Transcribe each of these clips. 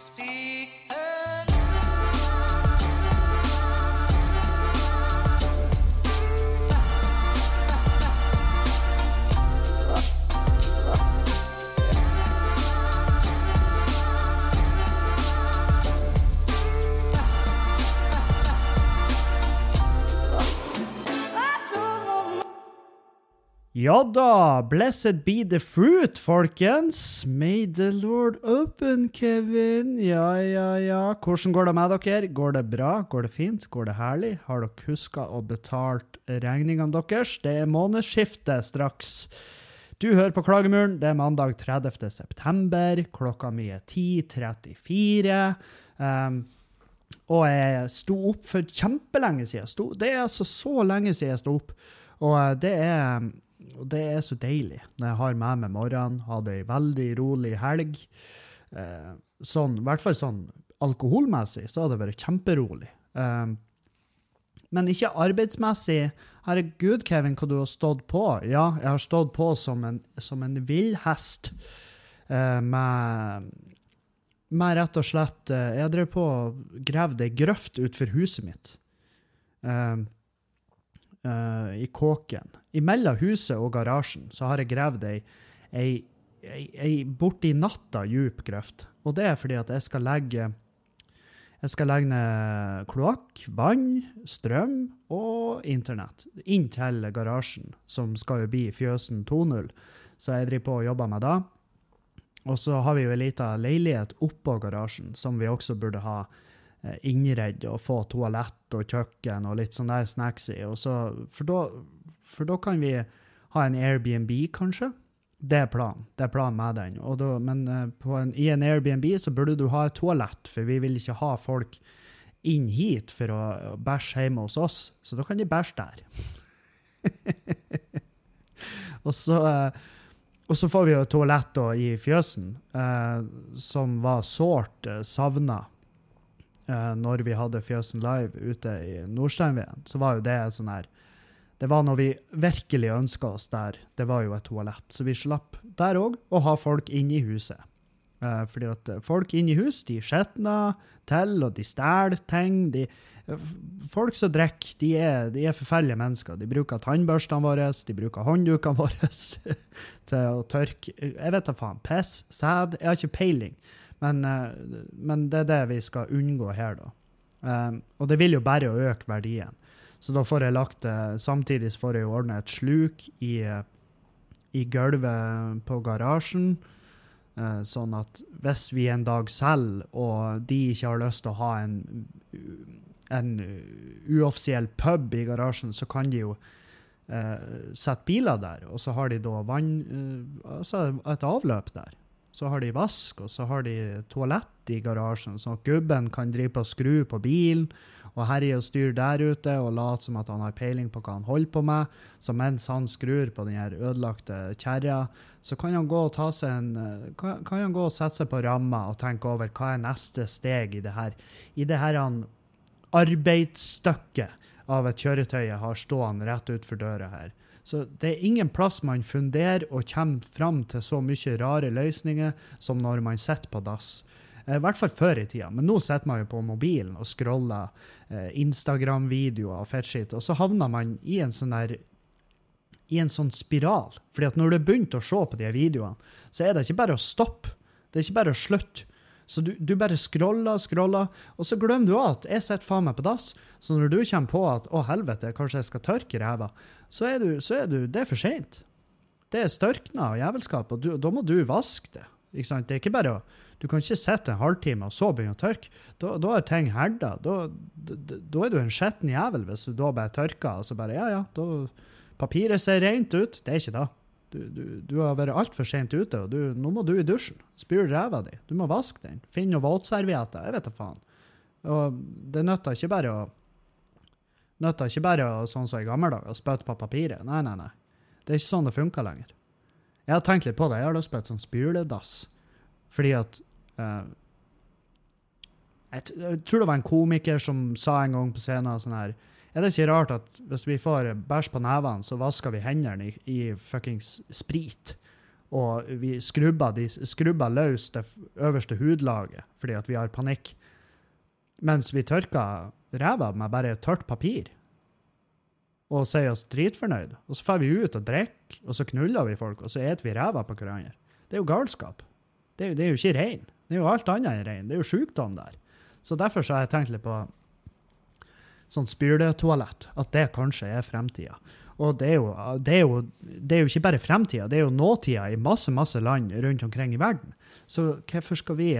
Speak. Ja da, blessed be the fruit, folkens. May the Lord open, Kevin. Ja, ja, ja. Hvordan går det med dere? Går det bra? Går det fint? Går det herlig? Har dere huska å betale regningene deres? Det er månedsskifte straks. Du hører på Klagemuren. Det er mandag 30. september. Klokka mi er 10.34. Um, og jeg sto opp for kjempelenge siden. Sto, det er altså så lenge siden jeg sto opp. Og uh, det er og det er så deilig når jeg har med meg morgenen, hadde ei veldig rolig helg. Eh, sånn, I hvert fall sånn alkoholmessig så hadde det vært kjemperolig. Eh, men ikke arbeidsmessig. Herregud, Kevin, hva du har stått på. Ja, jeg har stått på som en, som en villhest eh, med med rett og slett eh, Jeg drev på og gravde ei grøft utenfor huset mitt. Um, uh, i kåken. Imellom huset og garasjen så har jeg gravd ei, ei, ei, ei borti natta djup grøft. Og det er fordi at jeg skal legge jeg skal legge ned kloakk, vann, strøm og internett inn til garasjen, som skal jo bli Fjøsen 2.0. Så jeg driver på og jobber med det. Og så har vi jo ei lita leilighet oppå garasjen som vi også burde ha innredd og få toalett og kjøkken og litt sånn der snacksy. for, da, for da kan vi ha en Airbnb, kanskje. Det er planen. Det er planen med den. Da, men uh, en, i en Airbnb så burde du ha et toalett, for vi vil ikke ha folk inn hit for å bæsje hjemme hos oss. Så da kan de bæsje der. og, så, uh, og så får vi jo toalett i fjøsen, som var sårt savna uh, når vi hadde Fjøsen Live ute i Nordsteinveien, så var jo det sånn her Det var når vi virkelig ønska oss der, det var jo et toalett. Så vi slapp der òg å ha folk inne i huset. Uh, fordi at folk inne i hus, de skitner til, og de stjeler ting. De, folk som drikker, de de er, forferdelige mennesker. De bruker tannbørstene våre, de bruker hånddukene våre til å tørke Jeg vet da faen. Piss, sæd Jeg har ikke peiling. Men, eh, men, det er det vi skal unngå her, da. Um, og det vil jo bare øke verdien. Så da får jeg lagt det Samtidig får jeg ordne et sluk i, i gulvet på garasjen. Uh, sånn at hvis vi en dag selger, og de ikke har lyst til å ha en, en uoffisiell pub i garasjen, så kan de jo uh, sette biler der. Og så har de da vann, uh, altså et avløp der. Så har de vask, og så har de toalett i garasjen, sånn at gubben kan drive på og skru på bilen og herje og styre der ute og late som at han har peiling på hva han holder på med. Så mens han skrur på den her ødelagte kjerra, så kan han gå og ta seg en, kan, kan han gå og sette seg på ramma og tenke over hva er neste steg i det her, i det her arbeidsstykket av et kjøretøy jeg har stående rett utfor døra her. Så det er ingen plass man funderer og kommer fram til så mye rare løsninger som når man sitter på dass. Eh, I hvert fall før i tida, men nå sitter man jo på mobilen og scroller eh, Instagram-videoer og fettskitt, og så havner man i en sånn der i en sånn spiral. Fordi at når du har begynt å se på de videoene, så er det ikke bare å stoppe. Det er ikke bare å slutte. Så du, du bare scroller scroller, og så glemmer du at jeg sitter faen meg på dass. Så når du kommer på at å helvete, kanskje jeg skal tørke ræva, så er, du, så er du, det er for seint. Det er størkna og jævelskap, og du, da må du vaske det. Ikke sant? Det er ikke bare å, Du kan ikke sitte en halvtime og så begynne å tørke. Da, da er ting herda. Da, da, da, er du en skitten jævel hvis du da bare tørker og så bare Ja, ja, da, papiret ser rent ut. Det er ikke det. Du, du, du har vært altfor sent ute, og du, nå må du i dusjen. Spyr ræva di. Du må vaske den. Finn noen våtservietter. Jeg vet da faen. Og det nytter ikke bare å Nytter ikke bare å, sånn som i gamle dager, spytte på papiret. Nei, nei, nei. Det er ikke sånn det funker lenger. Jeg har tenkt litt på det. Jeg har lyst på et sånt spyledass. Fordi at uh, jeg, jeg, tror det var en komiker som sa en gang på scenen sånn her er det ikke rart at hvis vi får bæsj på nevene, så vasker vi hendene i, i fuckings sprit? og vi skrubber, de, skrubber løs det øverste hudlaget fordi at vi har panikk. Mens vi tørker ræva med bare tørt papir. Og sier oss dritfornøyd. Og så drar vi ut og drikker, og så knuller vi folk, og så eter vi ræva på hverandre. Det er jo galskap. Det er, jo- det er jo ikke rein. Det er jo alt annet enn rein. Det er jo sjukdom der. Så derfor så har jeg tenkt litt på sånn spyletoalett, at det kanskje er fremtida. Og det er, jo, det, er jo, det er jo ikke bare fremtida, det er jo nåtida i masse masse land rundt omkring i verden. Så hvorfor skal vi,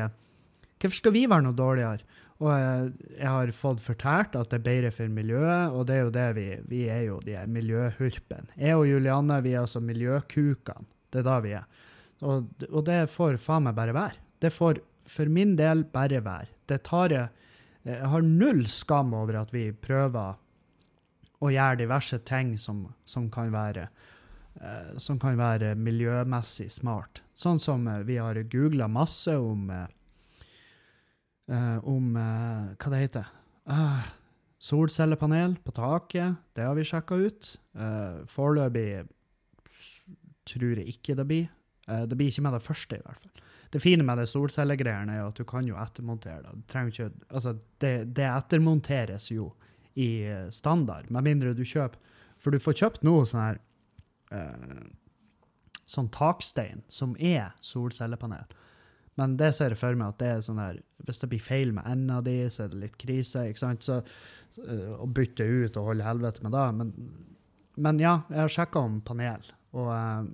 hvorfor skal vi være noe dårligere? Og jeg, jeg har fått fortalt at det er bedre for miljøet, og det er jo det vi Vi er jo de miljøhurpene. Jeg og Julianne vi er altså miljøkukene. Det er da vi er. Og, og det får faen meg bare være. Det får for min del bare være. Det tar jeg Jeg har null skam over at vi prøver å gjøre diverse ting som, som kan være eh, som kan være miljømessig smart. Sånn som eh, vi har googla masse om eh, eh, om eh, hva det heter. Ah, solcellepanel på taket, det har vi sjekka ut. Foreløpig tror jeg ikke det blir. Eh, det blir ikke med det første, i hvert fall. Det fine med det solcellegreiene er at du kan jo ettermontere det. Du ikke, altså det, det ettermonteres jo i eh, standard, med mindre du kjøper For du får kjøpt noe sånn her eh, Sånn takstein som er solcellepanel. Men det ser jeg for meg at det er sånn her Hvis det blir feil med enda di, så er det litt krise. ikke sant? Så, eh, Å bytte ut og holde helvete med det. Men, men ja, jeg har sjekka om panel, og eh,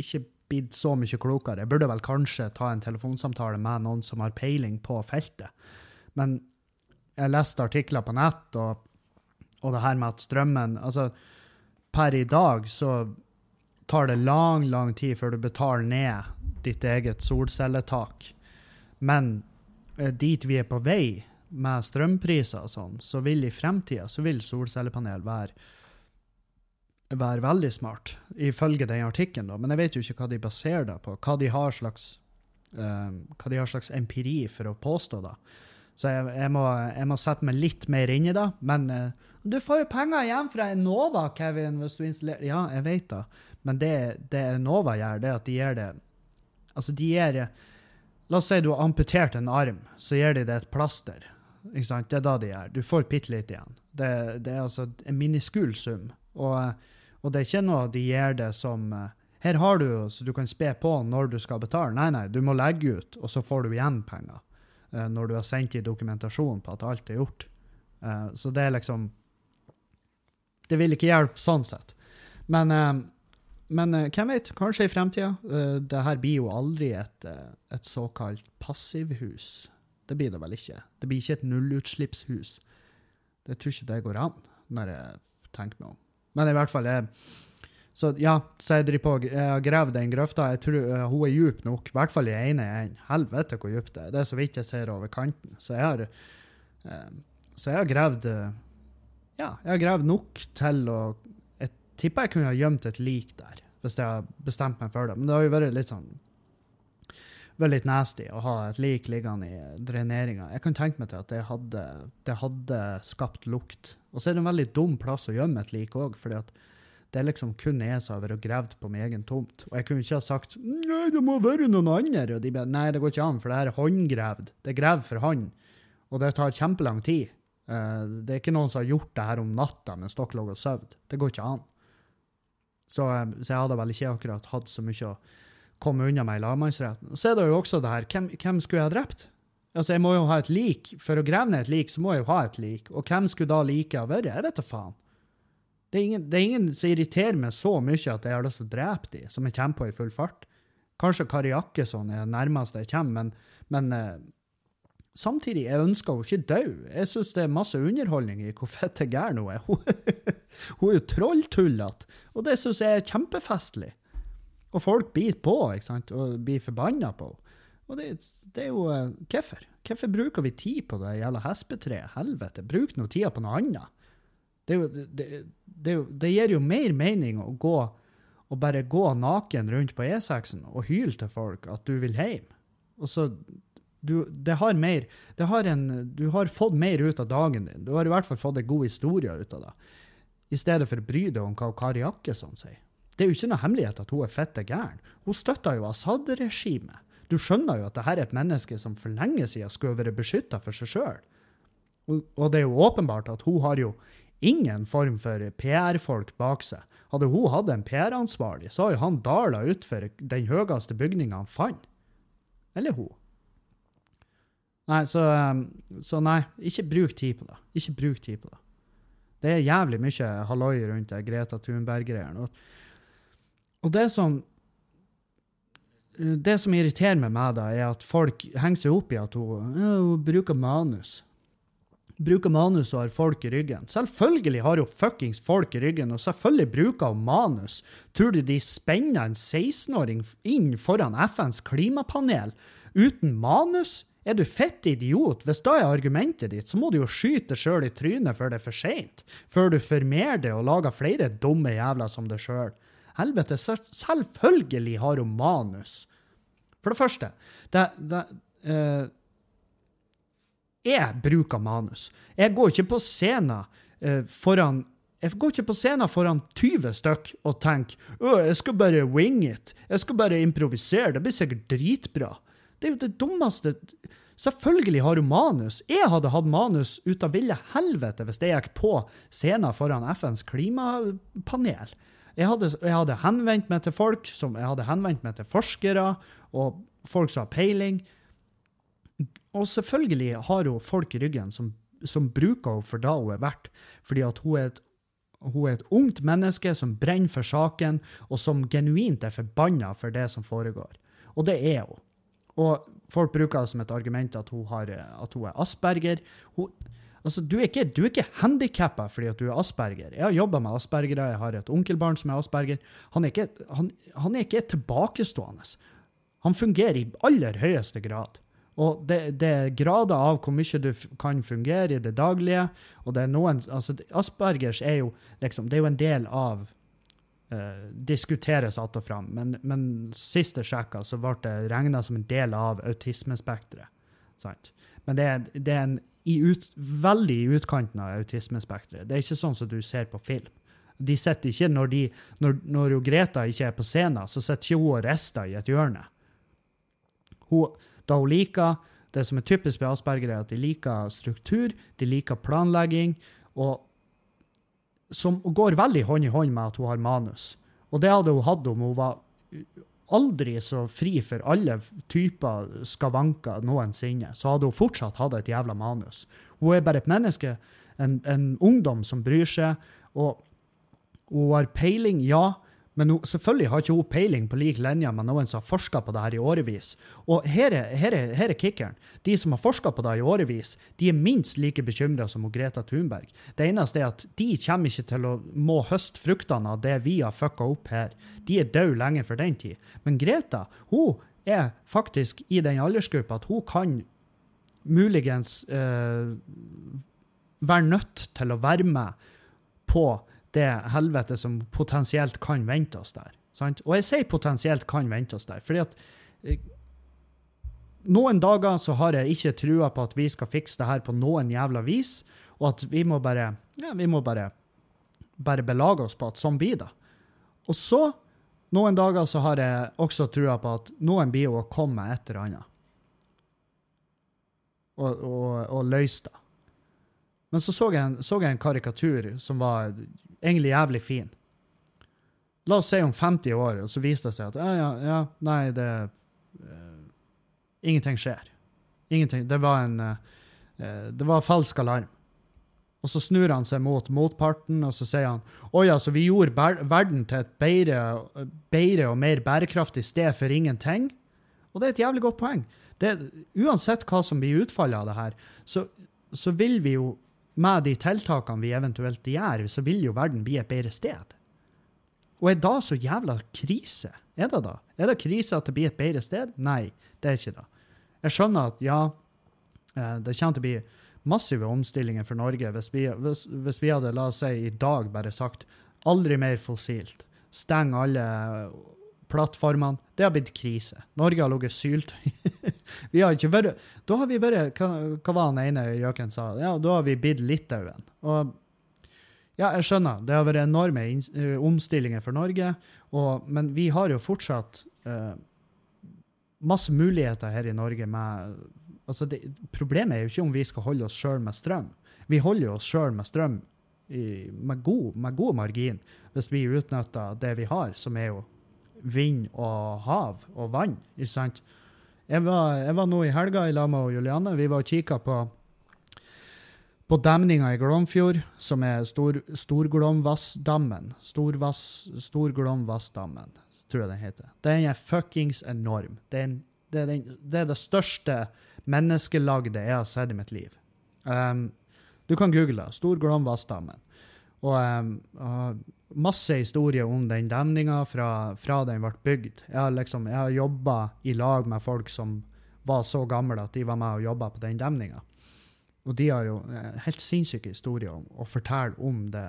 ikke blitt så mye klokere. Jeg burde vel kanskje ta en telefonsamtale med noen som har peiling på feltet. Men jeg leste artikler på nett, og, og det her med at strømmen Altså, per i dag så tar det lang, lang tid før du betaler ned ditt eget solcelletak. Men eh, dit vi er på vei med strømpriser og sånn, så vil i fremtida så vil solcellepanel være være veldig smart, ifølge den artikkelen. Men jeg vet jo ikke hva de baserer det på, hva de har slags, um, de har slags empiri for å påstå. da. Så jeg, jeg, må, jeg må sette meg litt mer inn i det. Men uh, du får jo penger igjen fra Enova, Kevin, hvis du installerer Ja, jeg vet det. Men det, det Enova gjør, det er at de gir det Altså, de gir La oss si du har amputert en arm, så gir de det et plaster. Ikke sant? Det er da de gjør. Du får bitte litt igjen. Det, det er altså en miniskul sum. Og, og det er ikke noe de gir det som eh, Her har du så du kan spe på når du skal betale. Nei, nei, du må legge ut, og så får du igjen penger. eh, Når du har sendt i dokumentasjon på at alt er gjort. Eh, Så det er liksom Det vil ikke hjelpe sånn sett. Men, men hvem vet? Kanskje i fremtida. Det her blir jo aldri et, et såkalt passivhus. Det blir det vel ikke. Det blir ikke et nullutslippshus. Det tror ikke det går an, når jeg tenker meg om. Men i hvert fall jeg, Så ja, så jeg driver på har gravd den grøfta. Jeg tror uh, hun er djup nok, i hvert fall i ene enden. Helvete hvor djupt det er. Det er så vidt jeg ser over kanten. Så jeg har, uh, så jeg har gravd uh, Ja, jeg har gravd nok til å Jeg tipper jeg kunne ha gjemt et lik der, hvis jeg har bestemt meg for det. Men det har jo vært litt sånn vært litt nasty å ha et lik liggende i dreneringa. Jeg kan tenke meg til at det hadde, det hadde skapt lukt. Og så er det en veldig dum plass å gjemme et lik òg, fordi at det er liksom kun jeg som har vært og gravd på min egen tomt. Og jeg kunne ikke ha sagt nei, det må være noen andre. Og de bare nei, det går ikke an, for det her er håndgravd. Det er gravd for hånd. Og det tar kjempelang tid. Uh, det er ikke noen som har gjort det her om natta mens dere lå og sov. Det går ikke an. Så, eh, så jeg hadde vel ikke akkurat hatt så mye å komme unna meg i lagmannsretten. Så er det jo også det her, hvem, hvem skulle jeg ha drept? Altså, jeg må jo ha et lik. For å grave ned et lik, så må jeg jo ha et lik. Og hvem skulle da liket ha vært? Jeg vet da faen. Det er, ingen, det er ingen som irriterer meg så mye at jeg har lyst til å drepe de, som jeg kommer på i full fart. Kanskje Kari Jakkesson er det nærmeste jeg kommer, men, men eh, samtidig, jeg ønsker henne ikke død. Jeg syns det er masse underholdning i hvor fette gæren hun er. Hun er jo trolltullete, og det syns jeg er kjempefestlig. Og folk biter på, ikke sant, og blir forbanna på henne. Og det, det er jo eh, Hvorfor? Hvorfor bruker vi tid på det jævla hespetreet? Helvete, bruk nå tida på noe annet. Det, jo, det, det, gir jo mer mening å gå og bare gå naken rundt på E6-en og hyle til folk at du vil hjem. Og så du, det har mer, det har en, du har fått mer ut av dagen din. Du har i hvert fall fått en god historie ut av det. I stedet for å bry deg om hva Kari Jakkesson sier. Det er jo ikke noe hemmelighet at hun er fette gæren. Hun støtter jo Assad-regimet. Du skjønner jo at det her er et menneske som for lenge siden skulle vært beskytta for seg sjøl. Og, det er jo åpenbart at hun har jo ingen form for PR-folk bak seg. Hadde hun hatt en PR-ansvarlig, så har jo han dala utfor den høyeste bygninga han fant. Eller hun. Nei, så, um, så, nei, ikke bruk tid på det. Ikke bruk tid på det. Det er jævlig mye halloi rundt det Greta Thunberg-greiene. Og, og, det som det som irriterer meg det, er at folk henger seg opp i at hun, hun bruker manus bruker manus og har folk i ryggen. Selvfølgelig har hun fuckings folk i ryggen, og selvfølgelig bruker hun manus. Tror du de spenner en 16-åring inn foran FNs klimapanel uten manus? Er du fett idiot? Hvis da er argumentet ditt, så må du jo skyte deg sjøl i trynet før det er for seint. Før du formerer det og lager flere dumme jævler som deg sjøl. Helvete, selvfølgelig har hun manus. For det første, det, det uh, jeg bruker manus. Jeg går ikke på scenen uh, foran jeg går ikke på scenen foran 20 stykk og tenker å, jeg skal bare wing it. Jeg skal bare improvisere. Det blir sikkert dritbra. Det er jo det dummeste Selvfølgelig har du manus. Jeg hadde hatt manus ut av ville helvete hvis jeg gikk på scenen foran FNs klimapanel. Jeg hadde, jeg hadde henvendt meg til folk, som, jeg hadde henvendt meg til forskere og folk som har peiling. Og selvfølgelig har hun folk i ryggen som, som bruker henne for da hun er verdt, fordi at hun er, et, hun er et ungt menneske som brenner for saken, og som genuint er forbanna for det som foregår. Og det er hun. Og folk bruker det som et argument at hun, har, at hun er asperger. Hun, altså, du er ikke, du ikke handikappa fordi at du er asperger. Jeg har jobba med aspergere, jeg har et onkelbarn som er asperger. Han er ikke, han, han er ikke tilbakestående. Han fungerer i aller høyeste grad. Og det, det, er grader av hvor mye du kan fungere i det daglige. Og det er noen, altså Aspergers er jo liksom, det er jo en del av uh, Diskuteres att og fram, men, men sist jeg sjekka, så ble det regna som en del av autismespekteret. Men det er, det er en, i ut, veldig i utkanten av autismespekteret. Det er ikke sånn som du ser på film. De sitter ikke, Når, de, når, når Greta ikke er på scenen, så sitter ikke hun og rister i et hjørne. Hun da hun liker Det som er typisk ved Asperger, er at de liker struktur, de liker planlegging, og som går veldig hånd i hånd med at hun har manus. Og det hadde hun hatt om hun var aldri så fri for alle typer skavanker noensinne, så hadde hun fortsatt hatt et jævla manus. Hun er bare et menneske, en, en ungdom som bryr seg, og hun har peiling, ja, men hun, selvfølgelig har ikke hun peiling på lik linje med noen som har forska på det her i årevis. Og her er, her er, her er kickeren. De som har forska på det i årevis, de er minst like bekymra som Greta Thunberg. Det eneste er at de kommer ikke til å må høste fruktene av det vi har fucka opp her. De er døde lenge for den tid. Men Greta hun er faktisk i den aldersgruppa at hun kan muligens eh, være nødt til å være med på det helvete som potensielt kan vente oss der. Sant? Og jeg sier potensielt kan vente oss der, fordi at eh, noen dager så har jeg ikke trua på at vi skal fikse det her på noen jævla vis, og at vi må bare ja, vi må bare, bare belage oss på at sånn blir det. Og så, noen dager så har jeg også trua på at noen blir å komme med et eller annet. Og, og, og løse det. Men så så jeg, så jeg en karikatur som var egentlig jævlig fin. La oss si om 50 år, og så viser det seg at ja, ja, ja nei, det uh, Ingenting skjer. Ingenting. Det var en uh, Det var falsk alarm. Og så snur han seg mot motparten, og så sier han å ja, så vi gjorde verden til et bedre, bedre, og mer bærekraftig sted for ingenting. Og det er et jævlig godt poeng. Det, uansett hva som blir utfallet av det her, så, så vil vi jo med de tiltakene vi eventuelt gjør, så vil jo verden bli et bedre sted. Og er da så jævla krise? Er det da? Er det krise at det blir et bedre sted? Nei, det er ikke det. Jeg skjønner at ja, eh, det kommer til å bli massive omstillinger for Norge hvis vi, hvis, hvis vi hadde, la oss si, i dag bare sagt aldri mer fossilt. Steng alle plattformene. Det har blitt krise. Norge har ligget syltøy vi har ikke vært Da har vi vært Hva, hva var han ene gjøken sa? Ja, da har vi blitt Litauen. Og Ja, jeg skjønner. Det har vært enorme eh, omstillinger for Norge, og, men vi har jo fortsatt uh, masse muligheter her i Norge med altså det, Problemet er jo ikke om vi skal holde oss sjøl med strøm. Vi holder oss sjøl med strøm i, med, god, med god margin hvis vi utnytter det vi har, som er jo vind og hav og vann. ikke sant? Jeg var, jeg var nå i helga i lag med Juliane. Vi var og kikka på på demninga i Glomfjord, som er Stor, Storglomvassdammen. Storvass, tror jeg den heter. Den er fuckings enorm. Det er, en, det, er den, det er det største menneskelagde jeg har sett i mitt liv. Um, du kan google det. Storglomvassdammen. Og um, uh, masse historier om den demninga fra, fra den ble bygd. Jeg har, liksom, jeg har jobba i lag med folk som var så gamle at de var med og jobba på den demninga. Og de har jo eh, helt sinnssyke historier om å fortelle om det,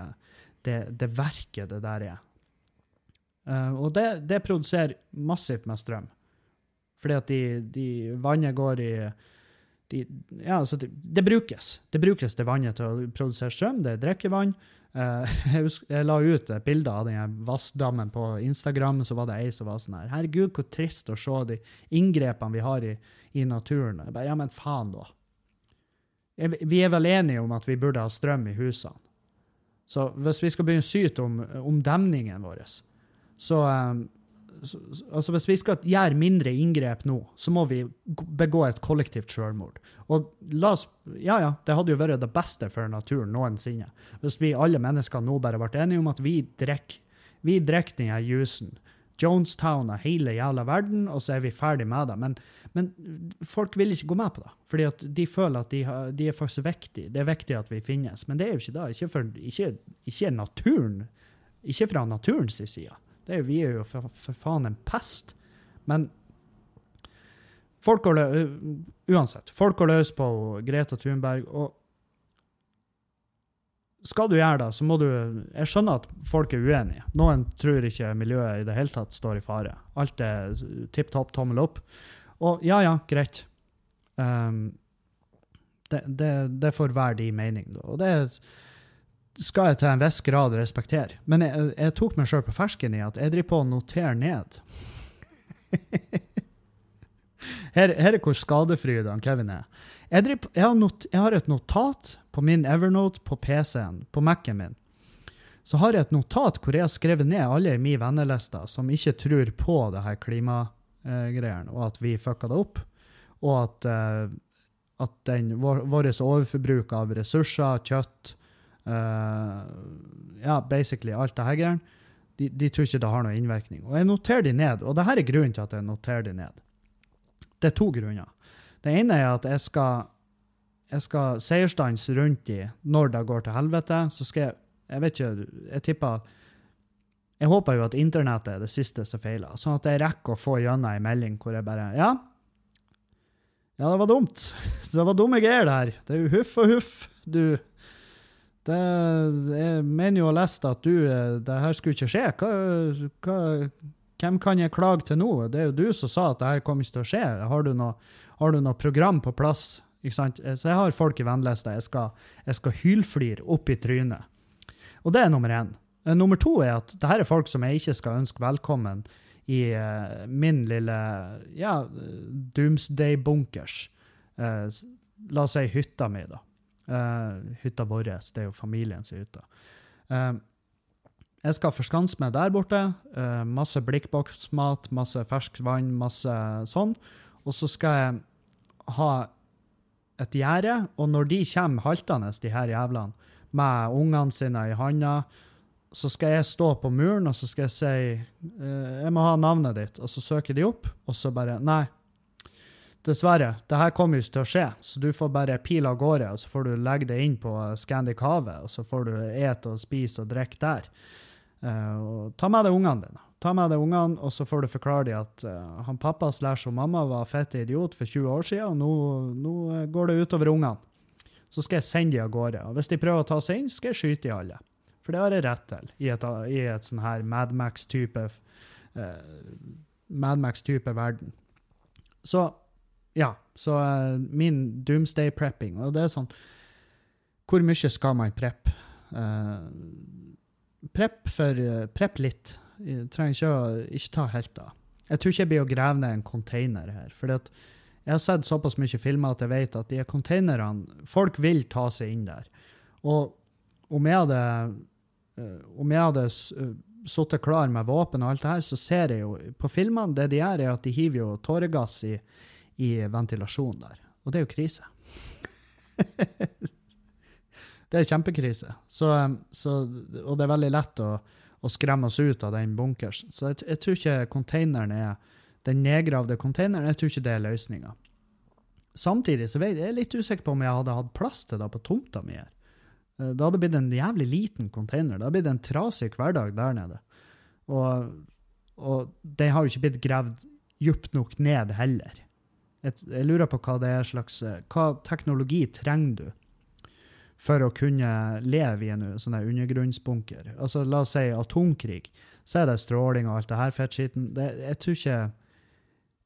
det, det verket det der er. Uh, og det, det produserer massivt med strøm. Fordi at de, de vannet går i de, Ja, altså, det brukes. Det brukes det vannet til å produsere strøm. Det er drikkevann. Eh, jeg, jeg la ut et bilde av den vassdammen på Instagram, så var det ei som var sånn her Herregud, hvor trist å se de inngrepene vi har i, i naturen. Jeg bare, ja, men faen, da. Jeg- Vi er vel enige om at vi burde ha strøm i husene. Så hvis vi skal begynne å syte om, om demningen vår, så, um, Altså, hvis vi skal gjøre mindre inngrep nå, så må vi begå et kollektivt selvmord. Og la oss Ja, ja, det hadde jo vært det beste for naturen noensinne. Hvis vi alle mennesker nå bare ble enige om at vi drikker vi drikker den juicen. Jonestown og hele jævla verden, og så er vi ferdig med det. Men, men folk vil ikke gå med på det, fordi at de føler at de, har, de er faktisk viktige. Det er viktig at vi finnes, men det er jo ikke det. Ikke, for, ikke, ikke naturen, ikke fra naturens side. Det er jo, vi er jo for, for faen en pest. Men folk går løs, uansett, folk går løs på Greta Thunberg, og skal du gjøre det, så må du Jeg skjønner at folk er uenige. Noen tror ikke miljøet i det hele tatt står i fare. Alt er tipp topp, tommel opp. Og ja, ja, greit. Um, det, det, det får være de mening. Og det skal jeg til en viss grad respektere. Men jeg, jeg tok meg sjøl på fersken i at jeg driver på å notere ned. her, her er hvor skadefri han Kevin er. Jeg, driver, jeg, har not, jeg har et notat på min Evernote på PC-en, på Mac-en min. Så har jeg et notat hvor jeg har skrevet ned alle i min venneliste som ikke tror på det her klimagreiene, og at vi fucka det opp. Og at, eh, at den, vår, vårt overforbruk av ressurser, kjøtt Ja, basically alt det her de, de tror ikke det har noen innvirkning. Og jeg noterer de ned, og det her er grunnen til at jeg noterer de ned. Det er to grunner. Det ene er at jeg skal, jeg skal seierstans rundt de når det går til helvete. Så skal jeg Jeg vet ikke, jeg tipper Jeg håper jo at internettet er det siste som feiler, sånn at jeg rekker å få gjennom ei melding hvor jeg bare Ja, ja, det var dumt. Det var dumme greier, det her. Det er jo huff og huff, du. Det, jeg mener jo å ha lest at du eh, Det her skulle ikke skje. Hva, hva, hvem kan jeg klage til nå? Det er jo du som sa at det her kommer ikke til å skje. Har du noe, har du noe program på plass? Ikke sant? Så jeg har folk i vennlista jeg skal, jeg skal hylflire opp i trynet. Og det er nummer én. Eh, Nummer to er at det her er folk som jeg ikke skal ønske velkommen i uh, min lille ja, doomsday-bunkers. Uh, la oss si hytta mi, da. Eh, hytta vår, det er jo familiens hytte. Uh, jeg skal forskanse meg der borte. Uh, masse blikkboksmat, masse ferskvann, masse sånn. Og så skal jeg ha et gjerde, og når de kommer haltende, de her jævlene, med ungene sine i handa, så skal jeg stå på muren, og så skal jeg si Jeg må ha navnet ditt. Og så søker de opp, og så bare Nei. Dessverre, det her kommer ikke til å skje, så du får bare pile av gårde, og så får du legge det inn på Scandic Havet, og så får du ete og spise og drikke der. Uh, og ta med deg ungene dine. Ta med deg ungene, og så får du forklare dem at uh, han pappa slash hun mamma var fette idiot for 20 år siden, og nå, nå eh, går det utover ungene. Så skal jeg sende dem av gårde. Og hvis de prøver å ta seg inn, skal jeg skyte de alle. For det har jeg rett til i et, et sånn her Madmax-type uh, Madmax-type verden. Så ja. Så uh, min doomsday prepping, og det er sånn Hvor mye skal man preppe? Uh, Prepp for uh, Prepp litt. Jeg trenger ikke å ikke ta helt av. Jeg tror ikke jeg blir å grave ned en container her. For jeg har sett såpass mye filmer at jeg vet at de containerne Folk vil ta seg inn der. Og om jeg hadde, om jeg hadde sittet klar med våpen og alt det her, så ser jeg jo på filmene Det de gjør, er at de hiver jo tåregass i, i ventilasjonen der. Og det er jo krise. det er kjempekrise. Så, så, og det er veldig lett å, å, skremme oss ut av den bunkersen. Så jeg, jeg, tror ikke containeren er den nedgravde containeren. Jeg tror ikke det er løsninga. Samtidig så jeg, jeg er litt usikker på om jeg hadde hatt plass til det på tomta mi her. Eh, det hadde blitt en jævlig liten container. Det hadde blitt en trasig hverdag der nede. Og, og den har jo ikke blitt gravd djupt nok ned heller. Et, jeg lurer på hva det er slags eh, Hva teknologi trenger du for å kunne leve i en sånn undergrunnsbunker? Altså, la oss si atomkrig. Så er det stråling og alt det her fettskitten. Jeg, tror ikke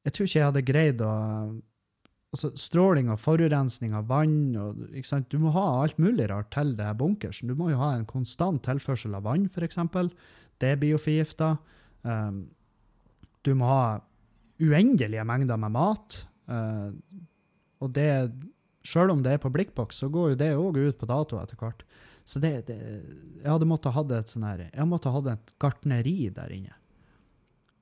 jeg tror ikke jeg hadde greid å altså, Stråling og forurensning av vann og, Du må ha alt mulig rart til det her bunkersen. Du må jo ha en konstant tilførsel av vann, f.eks. Det blir jo forgifta. Um, du må ha uendelige mengder med mat. Uh, og det Sjøl om det er på blikkboks, så går jo det òg ut på dato etter hvert. Så det, det, jeg hadde måttet ha et sånn her, jeg måtte ha et gartneri der inne.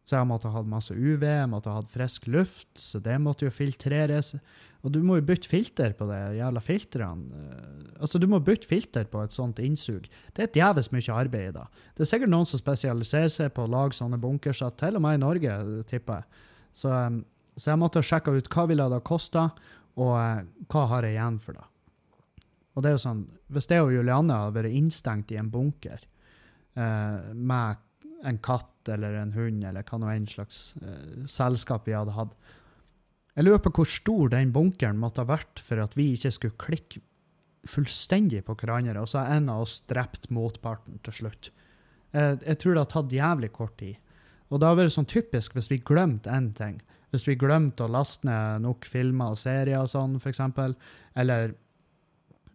Så jeg måtte ha masse UV, jeg måtte ha frisk luft, så det måtte jo filtreres. Og du må jo bytte filter på det jævla filtrene. Eh, altså, du må bytte filter på et sånt innsug. Det er et jævlig mye arbeid da. Det er sikkert noen som spesialiserer seg på å lage sånne bunkerser, til og med i Norge, tipper jeg. Så så jeg måtte sjekke ut hva ville det kosta, og eh, hva har jeg igjen for det. Og det er jo sånn, Hvis det og Julianne hadde vært innstengt i en bunker eh, med en katt eller en hund eller hva nå enn slags eh, selskap vi hadde hatt Jeg lurer på hvor stor den bunkeren måtte ha vært for at vi ikke skulle klikke fullstendig på hverandre, og så har en av oss drept motparten til slutt. Eh, jeg tror det har tatt jævlig kort tid. Og det har vært sånn typisk hvis vi glemte én ting hvis vi glemte å laste ned nok filmer og serier og sånn, f.eks., eller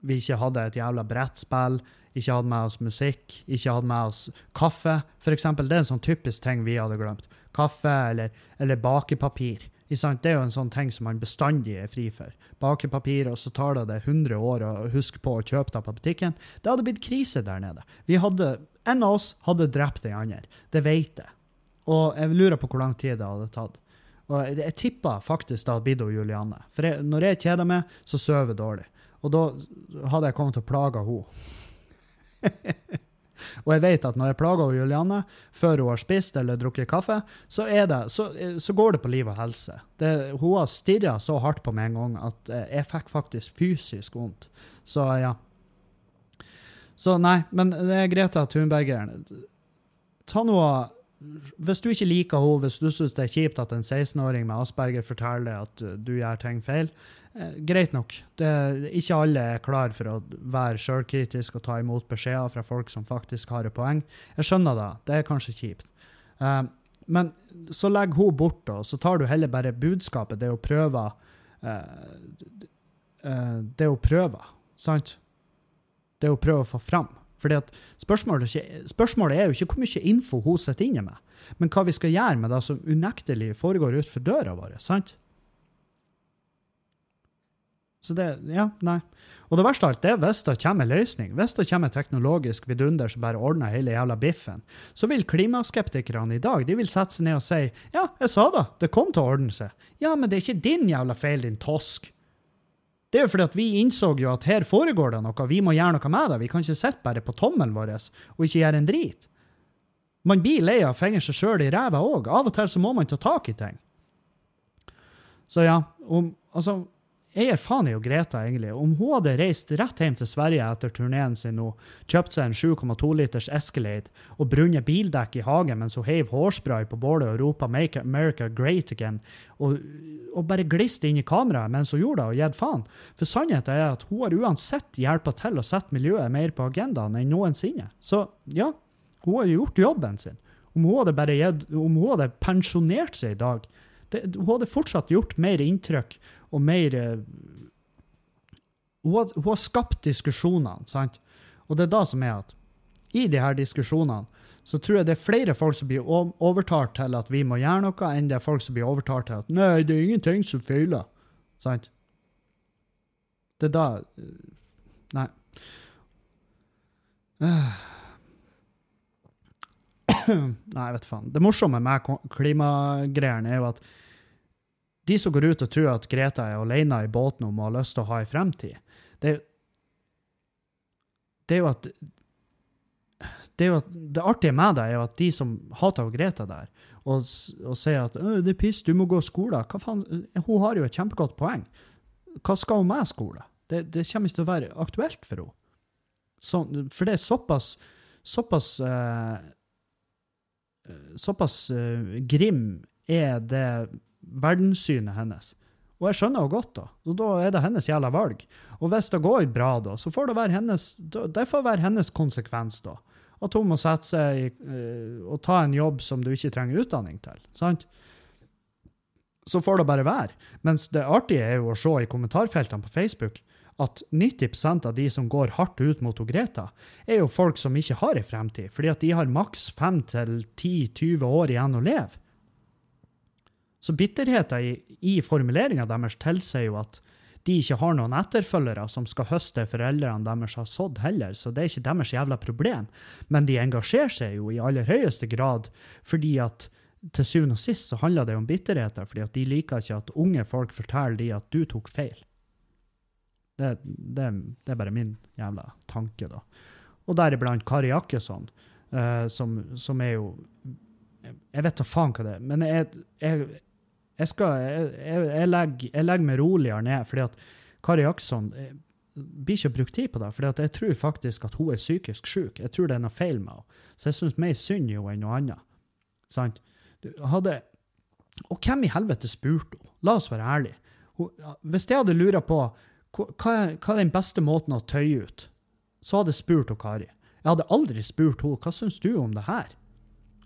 vi ikke hadde et jævla brettspill, ikke hadde med oss musikk, ikke hadde med oss kaffe, f.eks. Det er en sånn typisk ting vi hadde glemt. Kaffe eller, eller bakepapir. Det er jo en sånn ting som man bestandig er fri for. Bakepapir, og så tar det det 100 år å huske på å kjøpe det på butikken. Det hadde blitt krise der nede. Vi hadde, En av oss hadde drept den andre. Det vet jeg. Og jeg lurer på hvor lang tid det hadde tatt. Og jeg, tipper faktisk da Biddo og Julianne. For jeg, når jeg kjeder meg, så sover jeg dårlig. Og da hadde jeg kommet til å plage henne. og jeg vet at når jeg plager Julianne før hun har spist eller drukket kaffe, så, det, så, så går det på liv og helse. Det, hun har stirra så hardt på meg en gang at jeg fikk faktisk fysisk vondt. Så ja. Så nei, men det er Greta Thunbergeren. Ta noe hvis du ikke liker henne, hvis du syns det er kjipt at en 16-åring med Asperger forteller at du gjør ting feil, eh, greit nok. Det, ikke alle er klar for å være sjølkritisk og ta imot beskjeder fra folk som faktisk har et poeng. Jeg skjønner det. Det er kanskje kjipt. Eh, men så legger hun bort da, så tar du heller bare budskapet, det å prøve eh, eh Det å prøve, sant? Det å prøve å få fram. Fordi at spørsmålet, spørsmålet, er jo ikke hvor mye info hun sitter inne med, men hva vi skal gjøre med det som unektelig foregår utenfor døra vår. sant? Så det Ja, nei. Og det verste av alt er hvis det kommer en løsning, hvis det kommer teknologisk vidunder som bare ordner hele jævla biffen, så vil klimaskeptikerne i dag de vil sette seg ned og si ja, jeg sa det, det kom til å ordne seg. Ja, men det er ikke din jævla feil, din tosk. Det er jo fordi at vi innså jo at her foregår det noe, vi må gjøre noe med det. Vi kan ikke sitte bare på tommelen vår og ikke gjøre en drit. Man blir lei av å fenge seg sjøl i ræva òg. Av og til så må man ta tak i ting. Så ja, om, altså jeg gir faen i Greta, egentlig. Om hun hadde reist rett hjem til Sverige etter turneen sin og kjøpt seg en 7,2 liters Escalade og brunnet bildekk i hagen mens hun heiv hårspray på bålet og ropa 'Make America Great Again', og, og bare gliste inn i kameraet mens hun gjorde det, og gitt faen. For sannheten er at hun har uansett hjulpet til å sette miljøet mer på agendaen enn noensinne. Så ja, hun har gjort jobben sin. Om hun hadde, bare gitt, om hun hadde pensjonert seg i dag, det, hun hadde fortsatt gjort mer inntrykk og mer eh, hun har, hun har skapt diskusjonene, sant? Og det er da som er at i de her diskusjonene så tror jeg det er flere folk som blir overtalt til at vi må gjøre noe, enn det er folk som blir overtalt til at nei, det er ingenting som feiler. Sant? Det er da Nei. Nei, jeg vet faen. Det morsomme med klimagreiene er jo at de som går ut og tror at Greta er alene i båten om å ha lyst til å ha en fremtid, det det er jo at det, at, det artige med det er jo at de som hater Greta der, og, og sier at «Øh, det er piss, du må gå skole, hva faen, hun har jo et kjempegodt poeng. Hva skal hun med skole? Det, det kommer ikke til å være aktuelt for henne. Så, for det er såpass, såpass eh, såpass eh, grim er det verdenssynet hennes. Og jeg skjønner henne godt, da. Og da er det hennes jævla valg. Og hvis det går bra, da, så får det være hennes, det får være hennes konsekvens, da. At hun må sette seg i, eh, og ta en jobb som du ikke trenger utdanning til. Sant? Så får det bare være. Mens det artige er jo å se i kommentarfeltene på Facebook at 90% av de som går hardt ut mot Greta, er jo folk som ikke har en fremtid, fordi at de har maks 5-10-20 år igjen å leve. Så bitterheten i, i formuleringa deres tilsier jo at de ikke har noen etterfølgere som skal høste foreldrene deres har sådd heller, så det er ikke deres jævla problem. Men de engasjerer seg jo i aller høyeste grad fordi at til syvende og sist så handler det om bitterheter, fordi at de liker ikke at unge folk forteller de at du tok feil. Det, det, det er bare min jævla tanke, da. Og deriblant Kari Jakkesson, uh, som, som er jo Jeg vet da faen hva det er, men jeg, jeg, jeg skal jeg, jeg, legger, jeg legger meg roligere ned, fordi at Kari Jakkesson eh, blir ikke brukt tid på det. at jeg tror faktisk at hun er psykisk syk. Jeg tror det er noe feil med henne. Så jeg syns mer synd i henne enn noe annet. Sant? Hadde Og hvem i helvete spurte henne? La oss være ærlige. Hvis jeg hadde lura på hva, hva er den beste måten å tøye ut, så hadde jeg spurt henne, Kari. Jeg hadde aldri spurt henne hva syns du om det her.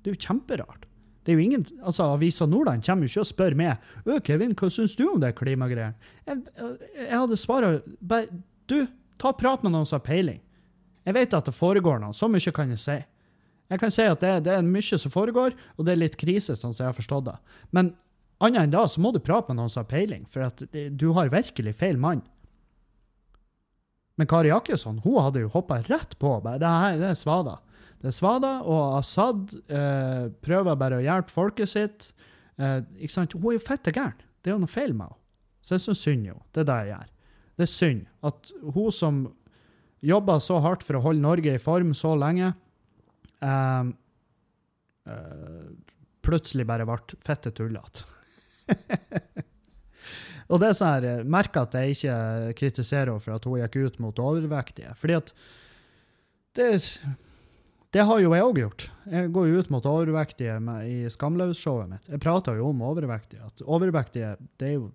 Det er jo kjemperart. Det er jo ingen, altså Avisa Nordland kommer jo ikke og spør meg «Ø, Kevin, hva syns du om det klimagreiene. Jeg, jeg hadde svart bare Du, ta prat med noen som har peiling. Jeg vet at det foregår noe, så mye kan jeg si. Jeg kan si at det, det er mye som foregår, og det er litt krise, sånn som jeg har forstått det. Men annet enn da, så må du prate med noen som har peiling, for at du har virkelig feil mann. Men Kari Jakkesson hun hadde jo hoppa rett på. bare, Det her det er svada. Det er svada, og Assad eh, prøver bare å hjelpe folket sitt. Eh, ikke sant? Hun er jo fette gæren. Det er jo noe feil med henne. Så jeg syns synd jo. Det er det jeg gjør. Det er synd at hun som jobba så hardt for å holde Norge i form så lenge, eh, eh, plutselig bare ble fette tullete. Og det er sånn jeg merker at jeg ikke kritiserer henne for at hun gikk ut mot overvektige. Fordi at det, det har jo jeg òg gjort. Jeg går jo ut mot overvektige med, i Skamløs-showet mitt. Jeg prater jo om overvektige. At overvektige, det er jo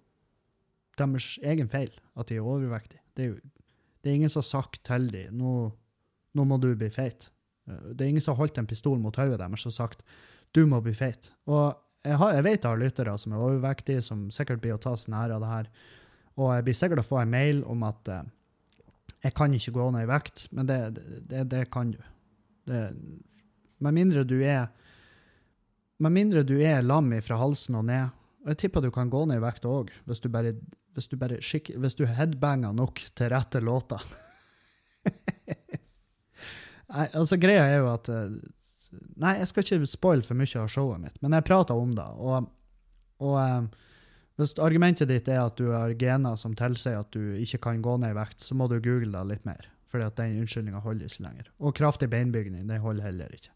deres egen feil at de er overvektige. Det er jo det er ingen som har sagt til dem nå, nå må du bli feit. Det er ingen som har holdt en pistol mot hodet deres og sagt du må bli feit. Og jeg, har, jeg vet jeg har lyttere som er overvektige, som sikkert blir å ta seg nær av det her. Og jeg blir sikkert å få en mail om at eh, jeg kan ikke gå ned i vekt, men det, det, det kan du. Det, med mindre du er med mindre du er lam fra halsen og ned. Og jeg tipper du kan gå ned i vekt òg, hvis du bare, hvis du, bare skikk, hvis du headbanger nok til rette låta. Nei, altså Greia er jo at eh, Nei, jeg skal ikke spoile for mye av showet mitt, men jeg prater om det. Og, og eh, hvis argumentet ditt er at du har gener som tilsier at du ikke kan gå ned i vekt, så må du google det litt mer, for den unnskyldninga holder ikke lenger. Og kraftig beinbygning, det holder heller ikke.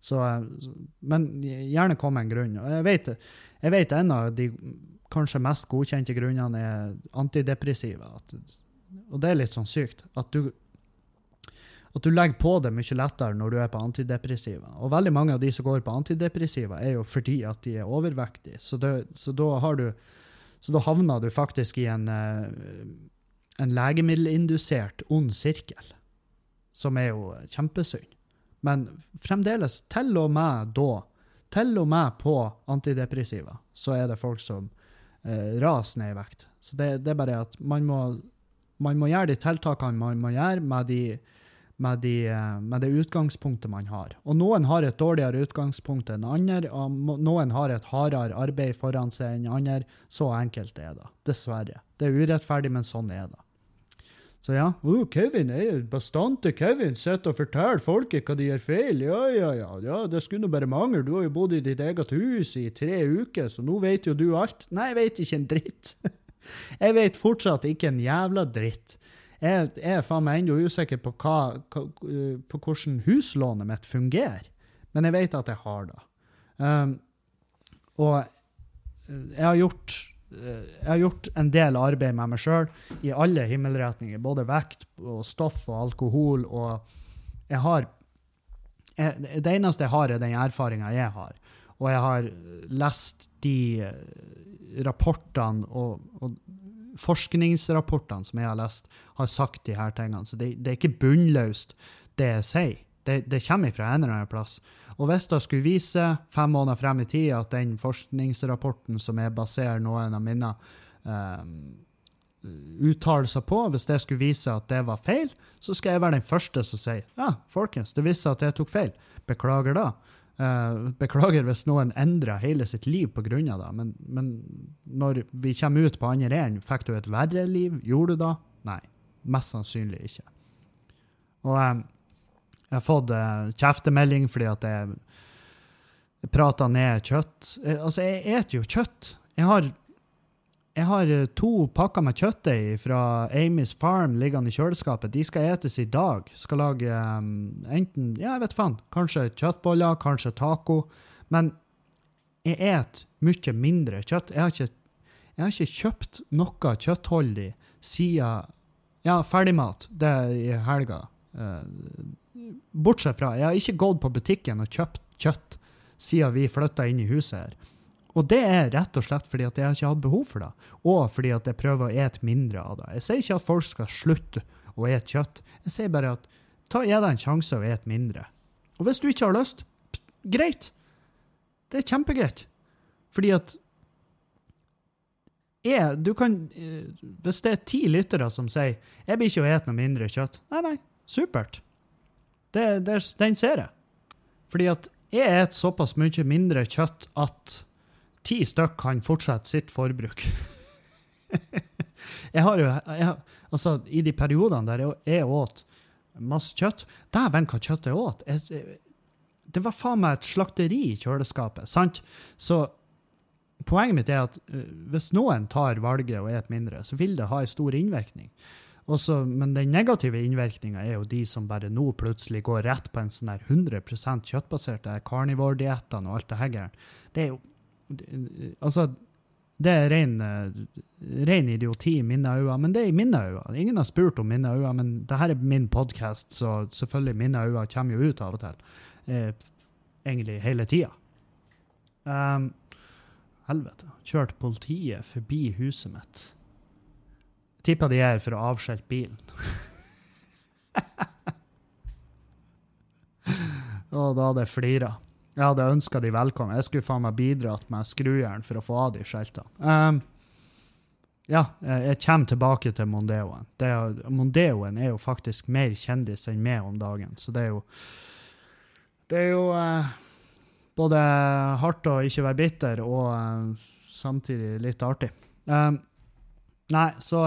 Så, eh, men gjerne kom en grunn. Jeg vet, jeg vet en av de kanskje mest godkjente grunnene er antidepressiva. Og det er litt sånn sykt. At du, at du legger på det mye lettere når du er på antidepressiva. Og veldig mange av de som går på antidepressiva, er jo fordi at de er overvektige. Så, så da har du så da havner du faktisk i en, eh, en legemiddelindusert ond sirkel, som er jo kjempesynd. Men fremdeles, til og med da, til og med på antidepressiva, så er det folk som eh, raser ned i vekt. Så det, det er bare at man må, man må gjøre de tiltakene man må gjøre med de, med, de, eh, med det utgangspunktet man har. Og noen har et dårligere utgangspunkt enn andre, og noen har et hardere arbeid foran seg enn andre. Så enkelt er det, dessverre. Det er urettferdig, men sånn er det. Så ja, oh, Kevin er jo bastante Kevin, sitter og forteller folket hva de gjør feil. Ja, ja, ja, ja, det skulle nå bare mangle. Du har jo bodd i ditt eget hus i tre uker, så nå vet jo du alt. Nei, jeg vet ikke en dritt. jeg vet fortsatt ikke en jævla dritt. Jeg, jeg er faen meg ennå usikker på, hva, på hvordan huslånet mitt fungerer, men jeg vet at jeg har det. Um, og eh, jeg har gjort jeg har gjort en del arbeid med meg sjøl i alle himmelretninger, både vekt og stoff og alkohol, og jeg har jeg, Det eneste jeg har, er den erfaringa jeg har. Og jeg har lest de eh, rapportene og, og forskningsrapportene som jeg har lest, har sagt de her tingene. Så det, det er ikke bunnløst, det jeg sier. Det, det kommer fra en eller annen plass. Og hvis det skulle vise fem måneder frem i tid at den forskningsrapporten som jeg baserer noen av mine um, uttalelser på, hvis det skulle vise at det var feil, så skal jeg være den første som sier ja, folkens, det viste at jeg tok feil. Beklager da. Uh, beklager hvis noen endrer hele sitt liv av det, men, men når vi kommer ut på andre enden, fikk du et verre liv? Gjorde du det? Nei. Mest sannsynlig ikke. Og eh, jeg har fått uh, kjeftemelding fordi at jeg, prata ned kjøtt. Eh, altså, jeg eter jo kjøtt. Jeg har, jeg har eh, to pakker med kjøttdeig fra Amy's Farm liggende i kjøleskapet. De skal etes i dag. Skal lage um, enten ja, jeg vet faen, kanskje kjøttboller, kanskje taco. Men jeg et mye mindre kjøtt. Jeg har ikke, jeg har ikke kjøpt noe kjøttholdig siden ja, ferdigmat. Det er i helga. Bortsett fra Jeg har ikke gått på butikken og kjøpt kjøtt siden vi flytta inn i huset her. Og det er rett og slett fordi at jeg har ikke hatt behov for det, og fordi at jeg prøver å ete mindre av det. Jeg sier ikke at folk skal slutte å ete kjøtt. Jeg sier bare at ta, gi deg en sjanse å ete mindre. Og hvis du ikke har lyst, greit. Det er kjempegreit. Fordi at jeg, du kan, eh, Hvis det er ti lyttere som sier 'jeg blir ikke å ete noe mindre kjøtt', nei, nei, supert. Det, det, den ser jeg. Fordi at jeg et såpass mye mindre kjøtt at ti stykk kan fortsette sitt forbruk. jeg har jo jeg, Altså, i de periodene der jeg- jeg åt masse kjøtt Dæven, hva kjøtt jeg åt! Jeg, det var faen meg et slakteri i kjøleskapet, sant? Så poenget mitt er at eh, hvis noen tar valget og et mindre, så vil det ha en stor innvirkning. Også, men den negative innvirkninga er jo de som bare nå plutselig går rett på en sånn der 100 kjøttbaserte carnivore-diettene og alt det her. Det er jo Altså, det er ren, eh, ren idioti i mine øyne, men det er i mine øyne. Ingen har spurt om mine øyne, men det her er min podkast, så selvfølgelig mine øyne kommer jo ut av og til. Eh, egentlig hele tida. Um, helvete. Kjørt politiet forbi huset mitt. Tipper de er for å avskjelte bilen. Og da hadde jeg flira. Jeg hadde ønska de velkommen. Jeg skulle faen meg bidratt med skrujern for å få av de skjeltene. Um, ja, jeg jeg kommer tilbake til Mondeoen. Er, Mondeoen er jo faktisk mer kjendis enn meg om dagen, så det er jo Det er jo eh, både hardt å ikke være bitter, og eh, samtidig litt artig. Um, nei, så,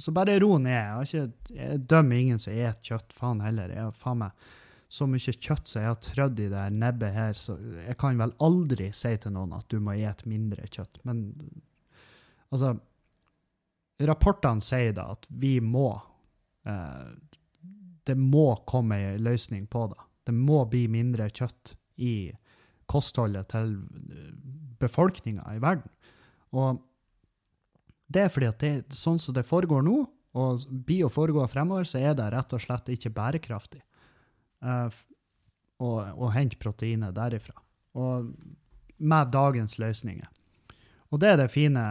så bare ro ned. Jeg, ikke, jeg dømmer ingen som spiser kjøtt, faen heller. Jeg har faen meg så mye kjøtt som jeg har trødd i det nebbet her, så jeg kan vel aldri si til noen at du må et mindre kjøtt. Men altså Rapportene sier da at vi må eh, Det må komme ei løsning på det. Det må bli mindre kjøtt i kostholdet til befolkninga i verden. Og det er fordi at det, sånn som det foregår nå, og blir å foregå fremover, så er det rett og slett ikke bærekraftig uh, å, å hente proteinet derifra. Og med dagens løsninger. Og det er det fine,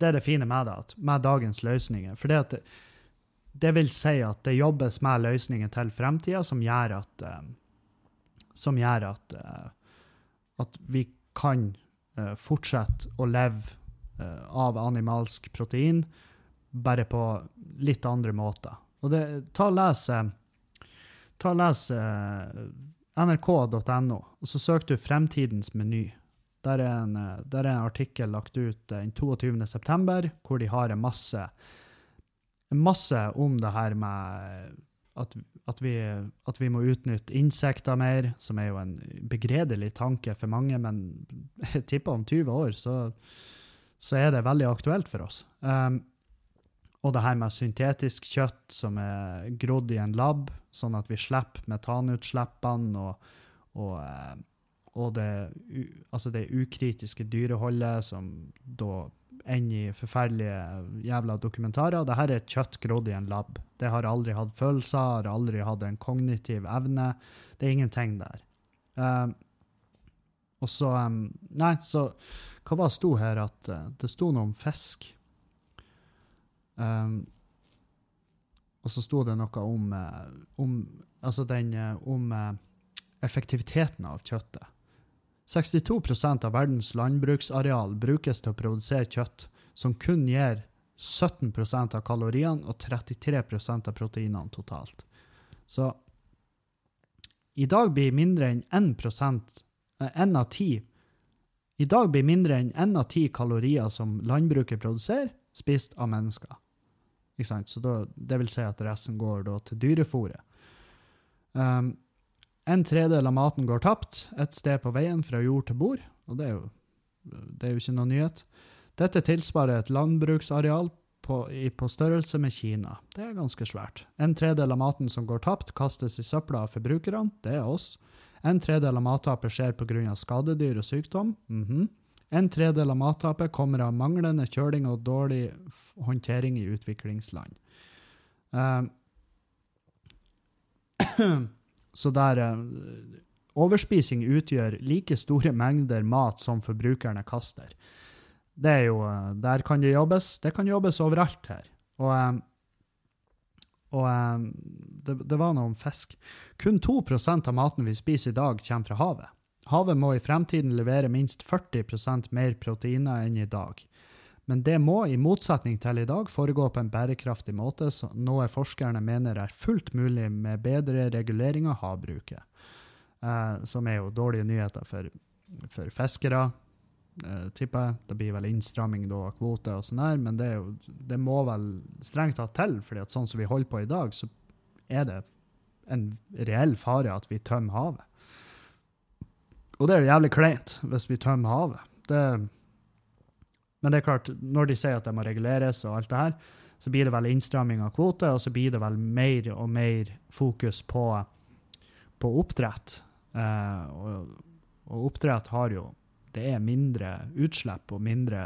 det er det fine med det, at med dagens løsninger. For det, det, vil si at det jobbes med løsninger til fremtida som gjør at uh, som gjør at, uh, at vi kan fortsette å leve av animalsk protein, bare på litt andre måter. Og det, ta og les eh, ta og les eh, nrk.no, og så søker du 'Fremtidens meny'. Der er, en, eh, der er en artikkel lagt ut den 22. september, hvor de har en masse, en masse om det her med at, at, vi, at vi må utnytte insekter mer, som er jo en begredelig tanke for mange, men jeg tipper om 20 år så, så er det veldig aktuelt for oss. Um, og det her med syntetisk kjøtt som er grodd i en lab, sånn at vi slipper metanutslippene og, og, eh, og det, altså det ukritiske dyreholdet som da ender i forferdelige jævla dokumentarer. Dette er et kjøtt grodd i en lab. Det har aldri hatt følelser, har aldri hatt en kognitiv evne. Det er ingenting der. Um, og så um, Nei, så hva var det sto her? At uh, det sto noe om fisk. Um, og så sto det noe om, uh, om altså den, uh, om uh, effektiviteten av kjøttet. 62% av verdens landbruksareal brukes til å produsere kjøtt, som kun gir 17% av kaloriene og 33% av proteinene totalt. Så i dag blir mindre enn 1 1 av ti I dag blir mindre enn én av ti kalorier som landbruket produserer, spist av mennesker. Så da, det vil si at resten går til dyrefòret. Um, en tredel av maten går tapt et sted på veien fra jord til bord, og det er jo, det er jo ikke noe nyhet. Dette tilsvarer et landbruksareal på, på, størrelse med Kina. Det er ganske svært. En tredel av maten som går tapt, kastes i søpla av forbrukerne. Det er oss. En tredel av mattapet skjer pga. skadedyr og sykdom. Mm -hmm. En tredel av mattapet kommer av manglende kjøling og dårlig håndtering i utviklingsland. Uh, så der uh, Overspising utgjør like store mengder mat som forbrukerne kaster. Det er jo, uh, der kan det jobbes. Det kan jobbes overalt her. Og, um, og um, det, det, var noe om fisk. Kun 2% av maten vi spiser i dag, kommer fra havet. Havet må i fremtiden levere minst 40% mer proteiner enn i dag. Men det må, i motsetning til i dag, foregå på en bærekraftig måte, noe forskerne mener er fullt mulig med bedre regulering av havbruket. Uh, som er jo dårlige nyheter for, for fiskere, eh, tipper jeg. Det blir vel innstramming av kvoter og sånn her, men det, jo, det, må vel strengt tatt til, at sånn som vi holder på i dag, så er det en reell fare at vi tømmer havet. Og det er jo jævlig kleint hvis vi tømmer havet. Det, men det er klart, når de sier at det må reguleres og alt det her, så blir det vel innstramming av kvoter, og så blir det vel mer og mer fokus på, på oppdrett. Eh, og, og, oppdrett har jo Det er mindre utslipp og mindre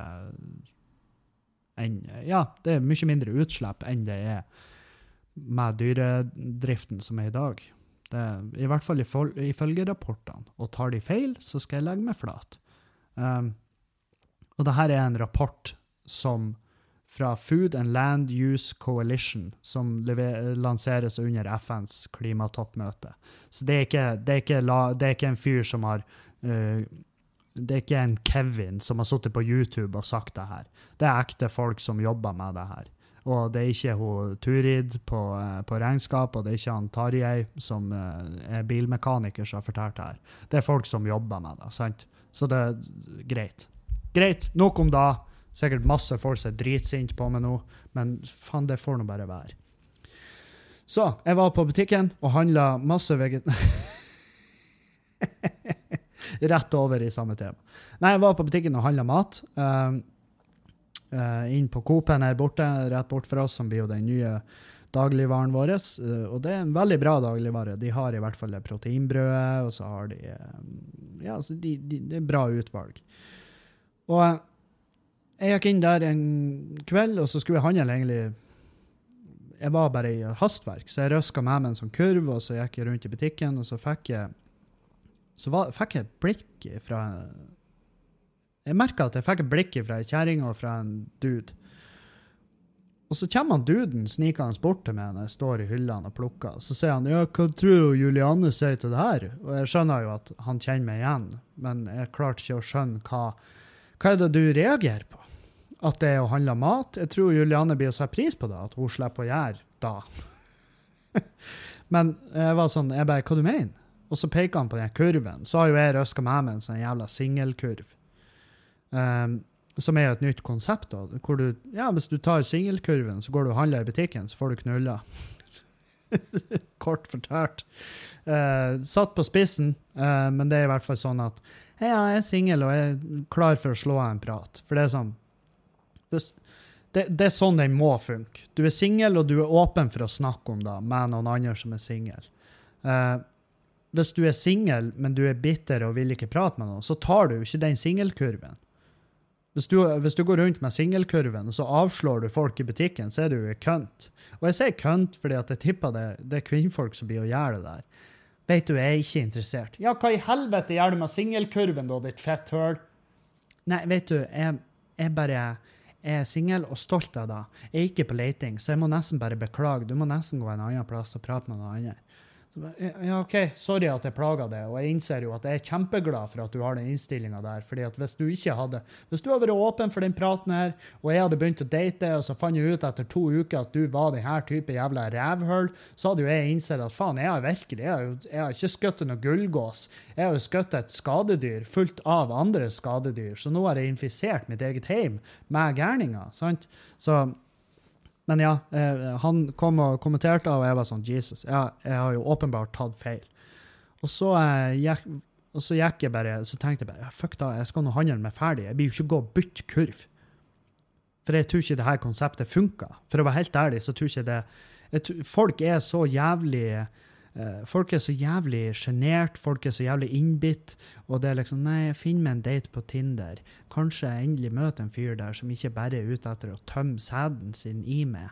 enn Ja, det er mye mindre utslipp enn det er med dyredriften som er i dag. Det, I hvert fall ifølge rapportene. Og tar de feil, så skal jeg legge meg flat. Um, og dette er en rapport som fra Food and Land Use Coalition, som lanseres under FNs klimatoppmøte. Så det er ikke, det er ikke, la, det er ikke en fyr som har uh, Det er ikke en Kevin som har sittet på YouTube og sagt det her. Det er ekte folk som jobber med det her. Og det er ikke hun Turid på, eh, på regnskap, og det er ikke han Tarjei, som eh, er bilmekaniker, som har fortalt det her. Det er folk som jobber med det. sant? Så det er greit. Greit, nok om da. Sikkert masse folk som er dritsinte på meg nå, men faen, det får nå bare være. Så jeg var på butikken og handla masse veget... Rett over i samme tema. Nei, jeg var på butikken og handla mat. Uh, uh, inn på Coop-en her borte, rett bort fra oss, som blir jo den nye dagligvaren vår. Uh, og det er en veldig bra dagligvare. De har i hvert fall det proteinbrødet, og så har de um, Ja, altså, de, de, det er bra utvalg. Og uh, jeg gikk inn der en kveld, og så skulle jeg handle egentlig Jeg var bare i hastverk, så jeg røska med meg en sånn kurv, og så gikk jeg rundt i butikken, og så fikk jeg så var, fikk jeg et blikk fra jeg merka at jeg fikk et blikk fra ei kjerring og fra en dude. Og så kommer duden snikende bort til meg når jeg står i hyllene og plukker. Så sier han ja, hva tror du Julianne sier til det her? Og jeg skjønner jo at han kjenner meg igjen, men jeg klarte ikke å skjønne hva Hva er det du reagerer på? At det er å handle mat? Jeg tror Julianne blir å sette pris på det, at hun slipper å gjøre det. Men jeg var sånn, jeg bare, hva du mener? Og så peker han på den kurven. Så har jo jeg røska med en sånn jævla singelkurv. Um, som er jo et nytt konsept. da, hvor du, ja, Hvis du tar singelkurven, så går du og handler i butikken, så får du knulla. Kort fortalt. Uh, satt på spissen, uh, men det er i hvert fall sånn at Hei, jeg er singel og jeg er klar for å slå av en prat. For det er sånn det, det, er sånn den må funke. Du er singel, og du er åpen for å snakke om det med noen andre som er singel. Uh, hvis du er singel, men du er bitter og vil ikke prate med noen, så tar du ikke den singelkurven. Hvis hvis du, går rundt med singelkurven, og så avslår du folk i butikken, så er du kønt. Og jeg sier kønt fordi at jeg tipper det, det er kvinnfolk som blir å gjøre det der. Vet du, jeg er ikke interessert. Ja, hva i helvete gjør du med singelkurven, da, ditt fetthøl? Nei, vet du, jeg, jeg bare jeg er singel og stolt av det. Jeg er ikke på leiting, så jeg må nesten bare beklage. Du må nesten gå en annen plass og prate med noen andre. Ja, OK, sorry at jeg plaga deg, og jeg innser jo at jeg er kjempeglad for at du har den innstillinga der. fordi at hvis du ikke hadde Hvis du hadde vært åpen for den praten her, og jeg hadde begynt å date, og så fant jeg ut etter to uker at du var den her type jævla rævhull, så hadde jo jeg innsett at faen, jeg har virkelig Jeg har, jeg har ikke skutt noen gullgås. Jeg har jo skutt et skadedyr fullt av andre skadedyr, så nå har jeg infisert mitt eget heim med gærninger, sant? Så men ja, eh, han kom og kommenterte, og jeg var sånn Jesus, jeg, jeg har jo åpenbart tatt feil. Og så, eh, gikk, og så gikk jeg bare, så tenkte jeg bare ja, fuck da, jeg skal nå handle meg ferdig. Jeg blir jo ikke gå og bytte kurv. For jeg tror ikke det her konseptet funker. For å være helt ærlig, så tror ikke det jeg, Folk er så jævlig folk er så jævlig sjenert, folk er så jævlig innbitt. Og det er liksom Nei, finn meg en date på Tinder. Kanskje jeg endelig møter en fyr der som ikke bare er ute etter å tømme sæden sin i meg.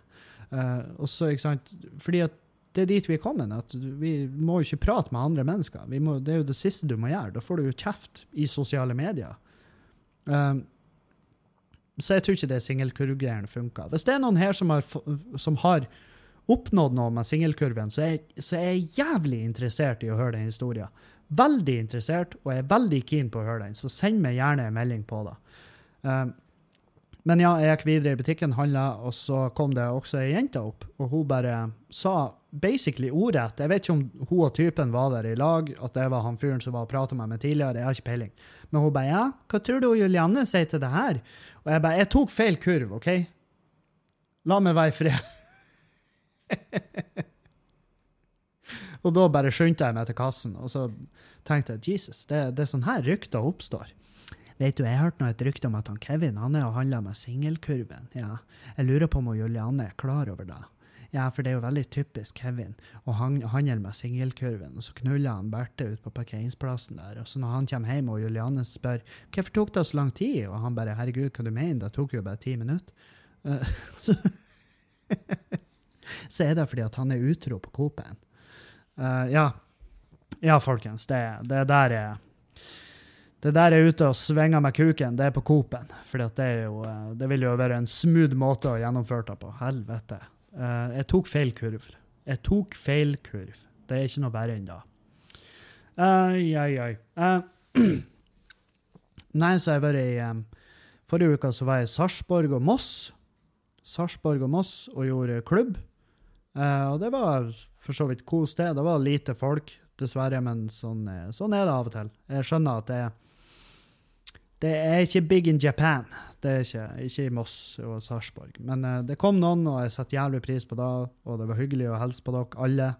Uh, og så, ikke sant Fordi at det er dit vi er kommet. at Vi må jo ikke prate med andre mennesker. Må, det er jo det siste du må gjøre. Da får du jo kjeft i sosiale medier. Uh, så jeg tror ikke det singelkurvgreiene funker. Hvis det er noen her som har, som har oppnådd noe med singelkurven, så, så, er jeg jævlig interessert i å høre den historien. Veldig interessert, og jeg er veldig keen på å høre den, så send meg gjerne en melding på det. Um, men ja, jeg gikk videre i butikken, handla, og så kom det også ei jente opp, og hun bare sa basically ordrett Jeg vet ikke om hun og typen var der i lag, at det var han fyren som var og prata med meg tidligere, jeg har ikke peiling. Men hun bare ja, hva tror du Julianne sier til det her? Og jeg bare jeg tok feil kurv, OK? La meg være i fred. og da bare skyndte jeg meg til kassen, og så tenkte jeg Jesus, det, det er sånn her rykter oppstår. Vet du, jeg hørte et rykte om at han Kevin han er og handler med singelkurven. Ja, jeg lurer på om Julianne er klar over det. Ja, for det er jo veldig typisk Kevin å handle med singelkurven. Og så knuller han Berthe ut på parkeringsplassen der. Og så når han kommer hjem og Julianne spør hvorfor tok det så lang tid, og han bare herregud, hva du mener, det tok jo bare ti minutter. Uh, så så er det fordi at han er utro på Coop-en. Uh, ja. ja, folkens, det, det der er det der er ute og svinger med kuken, det er på Coop-en. For det, eh, det vil jo være en smooth måte å gjennomføre det på. Helvete. Uh, jeg tok feil kurv. Jeg tok feil kurv. Det er ikke noe verre enn det. Ai, ai, ai. Nei, så har jeg vært i um, Forrige uke så var jeg i Sarpsborg og Moss. Sarpsborg og Moss og gjorde klubb. Uh, og det var for så vidt kos, det. Det var lite folk, dessverre, men sånn, eh, sånn, er det av og til. Jeg skjønner at det, det er ikke big in Japan. Det er ikke, ikke i Moss og Sarpsborg. Men uh, det kom noen, og jeg setter jævlig pris på det. Og det var hyggelig å hilse på dere alle.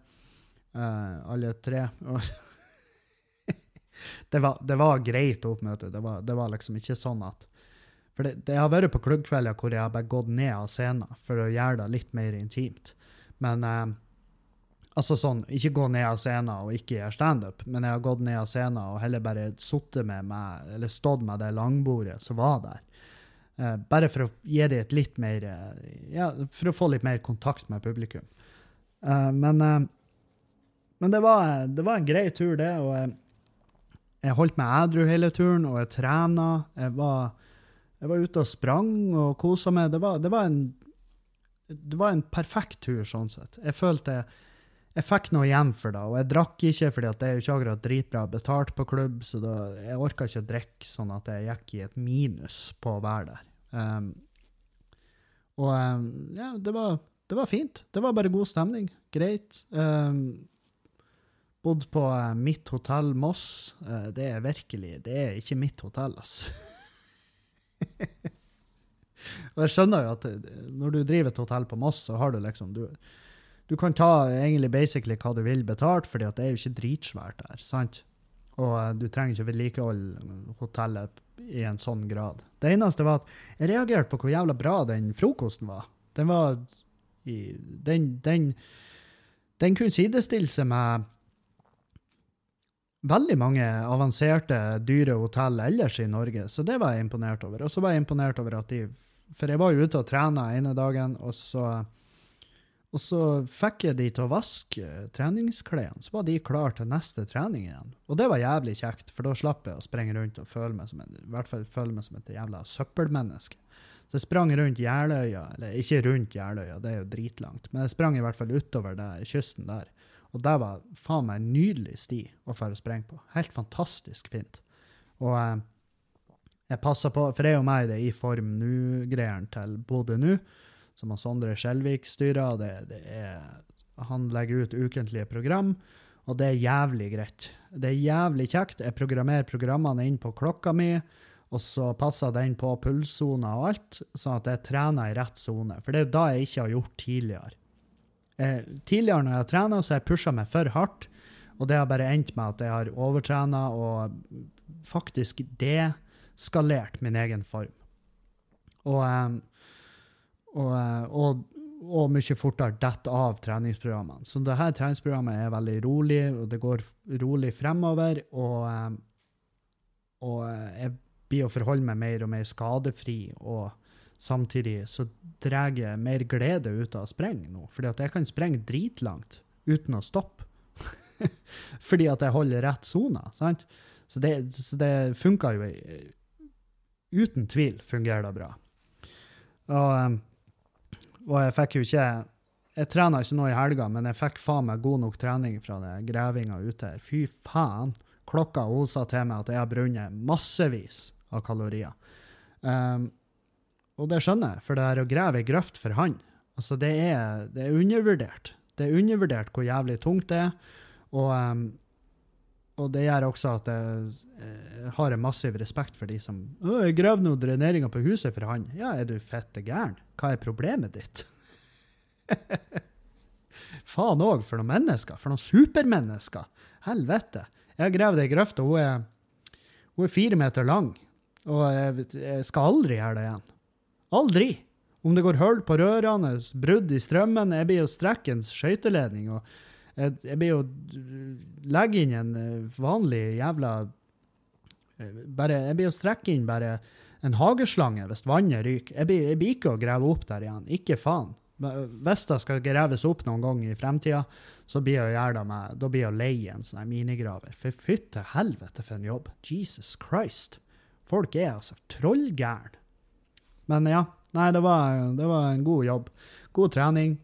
Uh, alle tre. det, var, det var greit oppmøte. Det var, det var liksom ikke sånn at For det, det har vært på klubbkvelder hvor jeg har bare gått ned av scenen for å gjøre det litt mer intimt. Men eh, altså sånn, ikke gå ned av scenen og ikke gjøre standup, men jeg har gått ned av scenen og heller bare sittet med meg, eller stått med det langbordet som var der. Eh, bare for å gi det et litt mer eh, Ja, for å få litt mer kontakt med publikum. Eh, men eh, men det var, det var, en grei tur, det. og jeg, jeg holdt meg ædru hele turen, og jeg trena. Jeg var, jeg var ute og sprang og kosa meg. Det var, det var en det var en perfekt tur, sånn sett. Jeg følte jeg fikk noe igjen for det, og jeg drakk ikke, fordi det er jo ikke akkurat dritbra betalt på klubb, så da, jeg orka ikke å drikke sånn at jeg gikk i et minus på å være der. Um, og um, ja, det var, det var fint. Det var bare god stemning. Greit. Um, bodd på uh, mitt hotell Moss. Uh, det er virkelig Det er ikke mitt hotell, altså. Og jeg skjønner jo at når du driver et hotell på Moss, så har du liksom du, du kan ta egentlig basically hva du vil betalt, fordi det er jo ikke dritsvært der. sant? Og uh, du trenger ikke vedlikeholde hotellet i en sånn grad. Det eneste var at jeg reagerte på hvor jævla bra den frokosten var. Den var i, den, den, den kunne sidestille seg med veldig mange avanserte, dyre hotell ellers i Norge, så det var jeg imponert over. Og så var jeg imponert over at de For jeg var jo ute og trena ene dagen, og så, og så fikk jeg de til å vaske treningsklærne. Så var de klare til neste trening igjen. Og det var jævlig kjekt, for da slapp jeg å sprenge rundt og føle meg som en, i hvert fall føle meg som et jævla søppelmenneske. Så jeg sprang rundt Jeløya, eller ikke rundt Jeløya, det er jo dritlangt, men jeg sprang i hvert fall utover der, kysten der. Og det var faen meg en nydelig sti å få sprenge på. Helt fantastisk fint. Og eh, jeg passer på, for det er jo meg det I form nå-greiene til Bodø nå, som han Sondre Skjelvik styrer. Det, det er, han legger ut ukentlige program, og det er jævlig greit. Det er jævlig kjekt. Jeg programmerer programmene inn på klokka mi, og så passer den på pulssoner og alt, sånn at jeg trener i rett sone. For det er da jeg ikke har gjort tidligere. Eh, tidligere når jeg har trena, så har jeg pusha meg for hardt. Og det har bare endt med at jeg har overtrena og faktisk deskalert min egen form. Og, og, og, og mye fortere dette av treningsprogrammene. Så det her treningsprogrammet er veldig rolig, og det går rolig fremover. Og, og jeg blir å forholde meg mer og mer skadefri. og Samtidig så drar jeg mer glede ut av å sprenge nå, fordi at jeg kan sprenge dritlangt uten å stoppe. fordi at jeg holder rett sone? Så det, så det funker jo Uten tvil fungerer det bra. Og, um, og jeg fikk jo ikke Jeg trena ikke nå i helga, men jeg fikk faen meg god nok trening fra det grevinga ute her. Fy faen! Klokka osa til meg at jeg har brunnet massevis av kalorier. Um, og det skjønner jeg, for det er å grave ei grøft for han, altså det er, det er, undervurdert. Det er undervurdert hvor jævlig tungt det er. Og, um, og det gjør også at jeg, jeg, har en massiv respekt for de som å, 'Jeg graver nå dreneringa på huset for han.' Ja, er du fette gæren? Hva er problemet ditt? Faen òg, for noen mennesker. For noen supermennesker. Helvete. Jeg har gravd ei grøft, og hun er, hun er fire meter lang. Og jeg, jeg skal aldri gjøre det igjen. Aldri. Om det går hull på rørene, brudd i strømmen Jeg blir jo strekkens skøyteledning. og jeg, blir jo legge inn en eh, vanlig jævla eh, bare, Jeg blir jo strekke inn bare en hageslange hvis vannet ryker. Jeg blir, jeg blir ikke å grave opp der igjen. Ikke faen. Hvis det skal graves opp noen gang i fremtida, så blir jeg å det med, da blir jeg å leie en sånn minigraver. For fytte helvete for en jobb. Jesus Christ. Folk er altså trollgærne. Men ja. Nei, det var, det var, en god jobb. God trening.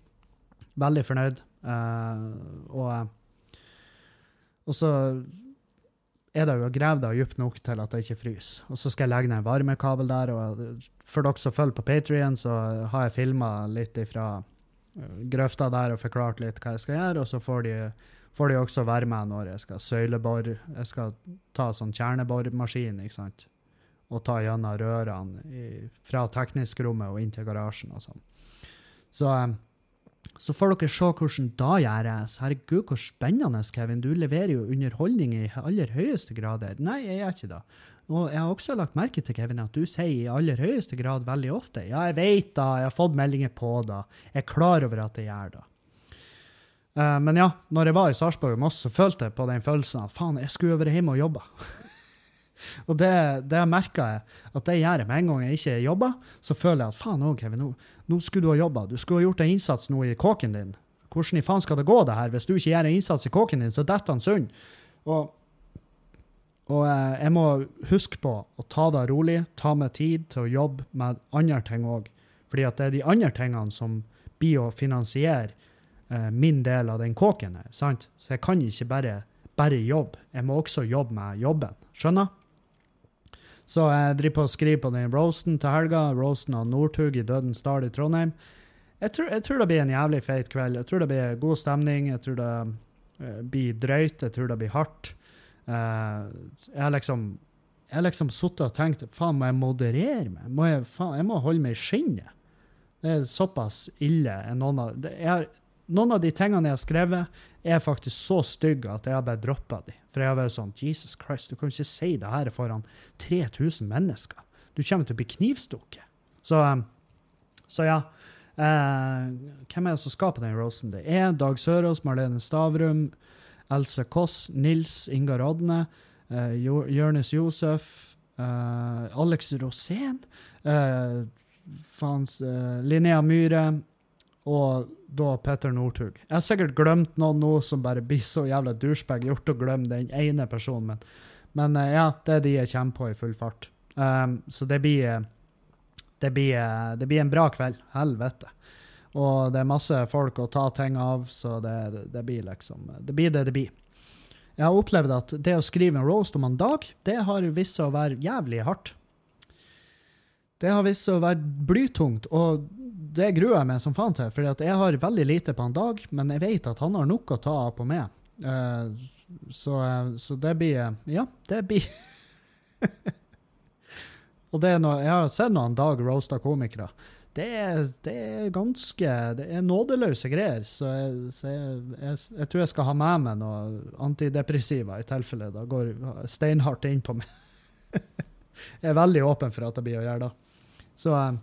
Veldig fornøyd. Uh, og, og så er det jo å grave det dypt nok til at det ikke fryser. Og så skal jeg legge ned en varmekabel der. og For dere som følger på Patrion, så har jeg filma litt fra eh, grøfta der og forklart litt hva jeg skal gjøre. Og så får de, får de også være med når jeg skal søylebore. Jeg skal ta sånn kjernebormaskin, ikke sant og ta gjennom rørene i, fra teknisk-rommet og inn til garasjen og sånn. Så, eh, så får dere se hvordan da gjøres. Herregud, hvor spennende, Kevin. Du leverer jo underholdning i aller høyeste grader. Nei, jeg gjør ikke det. Og jeg har også lagt merke til Kevin, at du sier i aller høyeste grad veldig ofte. Ja, jeg vet da, jeg har fått meldinger på da, Jeg er klar over at jeg gjør det. Uh, men ja, når jeg var i Sarpsborg og Moss, så følte jeg på den følelsen at faen, jeg skulle vært hjemme og jobba. Og det, det merka jeg at det gjør jeg med en gang jeg ikke jobber. Så føler jeg at faen òg, Kevin, nå, nå, skulle du ha jobba. Du skulle ha gjort en innsats nå i kåken din. Hvordan i faen skal det gå, det her? Hvis du ikke gjør en innsats i kåken din, så detter han sund. Og, og eh, jeg må huske på å ta det rolig, ta meg tid til å jobbe med andre ting òg. Fordi at det er de andre tingene som blir å finansiere eh, min del av den kåken sant? Så jeg kan ikke bare, bare jobbe. Jeg må også jobbe med jobben. Skjønner? Så jeg driver på å skrive på den roasten til helga. Roasten av Northug i Dødens Dal i Trondheim. jeg tror, jeg tror det blir en jævlig feit kveld. Jeg tror det blir god stemning. Jeg tror det eh, blir drøyt. Jeg tror det blir hardt. Eh, jeg har liksom jeg liksom sittet og tenkt faen, må jeg moderere meg? Må jeg, faen, jeg må holde meg i skinnet. Det er såpass ille. Noen av, det, jeg noen av de tingene jeg har skrevet, er faktisk så stygge at jeg har bare droppa de. For jeg har vært sånn Jesus Christ, du kan jo ikke si det her foran 3000 mennesker. Du kommer til å bli knivstukket. Så, um, så ja. Eh, hvem er det som skal på den roasten? Det er Dag Sørås, Marlene Stavrum, Else Kåss, Nils Ingar Odne, eh, Jo- Josef, eh, Alex Rosén, eh, faens, eh, Linnea Myhre og da Petter Northug. Jeg har sikkert glemt noen nå som bare blir så jævla douchebag gjort å glemme den ene personen, men, men eh, ja, det er de jeg kommer på i full fart. Um, så det blir, det, blir, det blir en bra kveld. Helvete. Og det er masse folk å ta ting av, så det, det blir liksom Det blir det det blir. Jeg har opplevd at det å skrive en roast om en dag, det har vist seg å være jævlig hardt. Det har vist seg å være blytungt, og det gruer jeg meg som faen til. For jeg har veldig lite på en dag, men jeg vet at han har nok å ta av på meg. Uh, så, eh, så det blir Ja, det blir Og det er noe, jeg har sett noen Dag roasta komikere. Det er, det er ganske Det er nådeløse greier. Så, jeg, så jeg, jeg, jeg tror jeg skal ha med meg noe antidepressiva i tilfelle det går steinhardt inn på meg. jeg er veldig åpen for at det blir å gjøre det. Så, eh,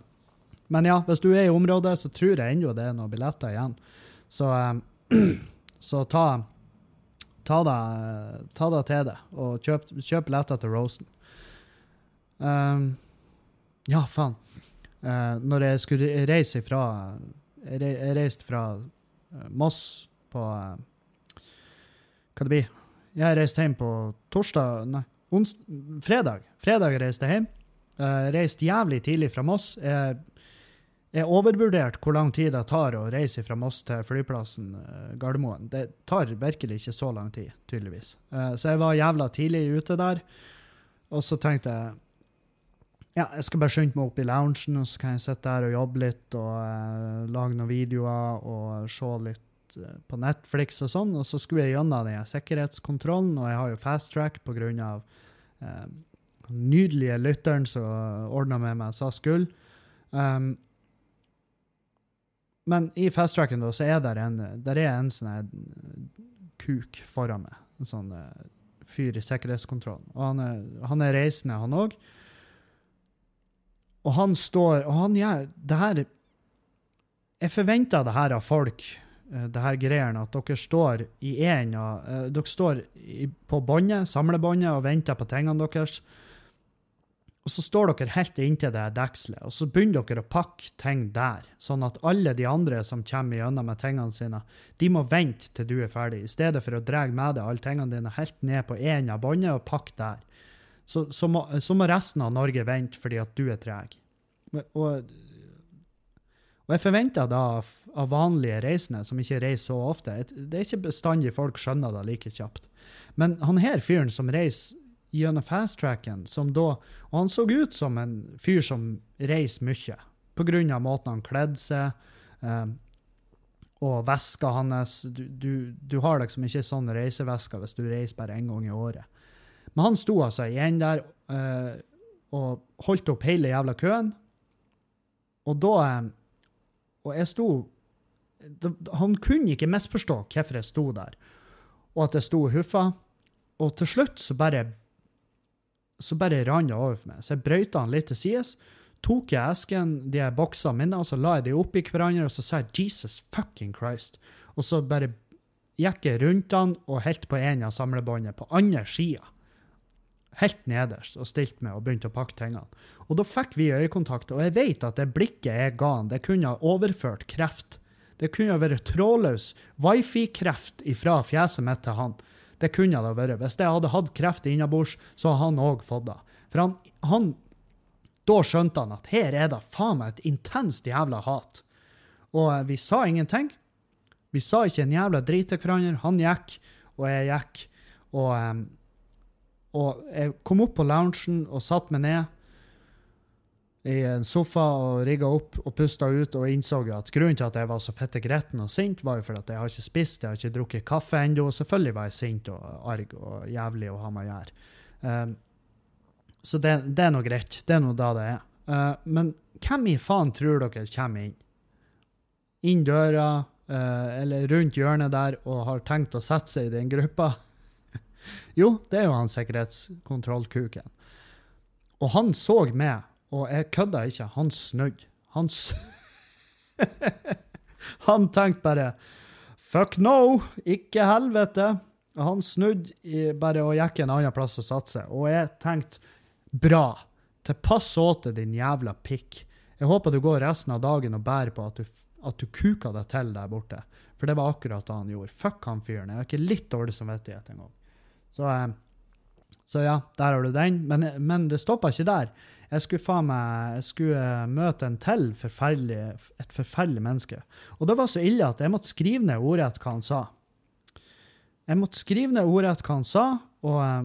men ja, hvis du er i området, så tror jeg ennå det er noen billetter igjen. Så, eh, så ta, ta, deg, ta deg til det, og kjøp, kjøp billetter til Rosen. Um, ja, faen. Uh, når jeg skulle reise fra Jeg reiste fra Moss på uh, Hva det blir? Jeg reiste hjem på torsdag Nei, ons, fredag. Fredag reiste jeg hjem. Uh, reiste jævlig tidlig fra Moss. Jeg, jeg overvurderte hvor lang tid det tar å reise fra Moss til flyplassen eh, Gardermoen. Det tar virkelig ikke så lang tid, tydeligvis. Eh, så jeg var jævla tidlig ute der. Og så tenkte jeg ja, jeg skal bare skynde meg opp i loungen, og så kan jeg sitte der og jobbe litt og uh, lage noen videoer og se litt uh, på Netflix og sånn. Og så skulle jeg gjennom den sikkerhetskontrollen, og jeg har jo fast track pga. Uh, nydelige lytteren som ordna med meg SAS gull. Um, men i fast tracken da, så er det en, der er en sånn kuk foran meg. En sånn eh, fyr i sikkerhetskontrollen. Og han er, han er reisende, han òg. Og han står Og han gjør det her Jeg forventer det her av folk, eh, det her greiene, at dere står i en av eh, Dere står på båndet, samlebåndet, og venter på tingene deres. Og så står dere helt inntil det dekselet, og så begynner dere å pakke ting der, sånn at alle de andre som kommer gjennom med tingene sine, de må vente til du er ferdig, i stedet for å dra med deg alle tingene dine helt ned på én av båndet og pakke der. Så, så, må, så må resten av Norge vente fordi at du er treg. Og, og jeg forventer da av, av vanlige reisende, som ikke reiser så ofte Det er ikke bestandig folk skjønner det like kjapt. Men han her fyren som reiser gjennom fasttracken, som da Og han så ut som en fyr som reiser mye, på grunn av måten han kledde seg. eh, og veska hans. Du, du, du har liksom ikke sånn reisevesker hvis du reiser bare én gang i året. Men han sto altså igjen der eh, og holdt opp hele jævla køen. Og da eh, Og jeg sto Han kunne ikke misforstå hvorfor jeg sto der, og at jeg sto og huffa. Og til slutt så bare så bare rant det over for meg. Så jeg brøyta han litt til sides. Tok jeg esken, de her boksene mine, og så la jeg de oppi hverandre, og så sa jeg 'Jesus fucking Christ'. Og så bare gikk jeg rundt han og helt på en av samlebåndet, på andre sida. Helt nederst, og stilte meg og begynte å pakke tingene. Og da fikk vi øyekontakt, og jeg vet at det blikket jeg ga han, det kunne ha overført kreft. Det kunne ha vært trådløs wifi-kreft ifra fjeset mitt til han. Det kunne det vært. Hvis jeg hadde hatt kreft innabords, så hadde han òg fått det. For han, han Da skjønte han at her er det faen meg et intenst jævla hat. Og eh, vi sa ingenting. Vi sa ikke en jævla drit til hverandre. Han gikk, og jeg gikk. Og, og jeg kom opp på loungen og satte meg ned. I en sofa og rigga opp og pusta ut og innså at grunnen til at jeg var så fette gretten og sint, var jo fordi at jeg har ikke spist, jeg har ikke drukket kaffe ennå, og selvfølgelig var jeg sint og arg og jævlig å ha med å gjøre. Um, så det, det, er nå greit. Det er nå da det er. Uh, men hvem i faen tror dere kommer inn? Inn døra, uh, eller rundt hjørnet der, og har tenkt å sette seg i den gruppa? jo, det er jo han sikkerhetskontrollkuken. Og han så meg og jeg kødda ikke. Han snødde. Han s Han tenkte bare Fuck no! Ikke helvete! Han snudde bare og gikk en annen plass og satte seg. Og jeg tenkte bra. Til pass åt din jævla pikk. Jeg håper du går resten av dagen og bærer på at du, at du kuka deg til der borte. For det var akkurat det han gjorde. Fuck han fyren. Jeg har ikke litt dårlig samvittighet engang. Så, eh, så ja, der har du den. Men, men det stoppa ikke der. Jeg skulle faen meg jeg skulle eh, møte en til forferdelig, et forferdelig menneske. Og det var så ille at jeg måtte skrive ned ordrett hva han sa. Jeg måtte skrive ned ordrett hva han sa, og, eh,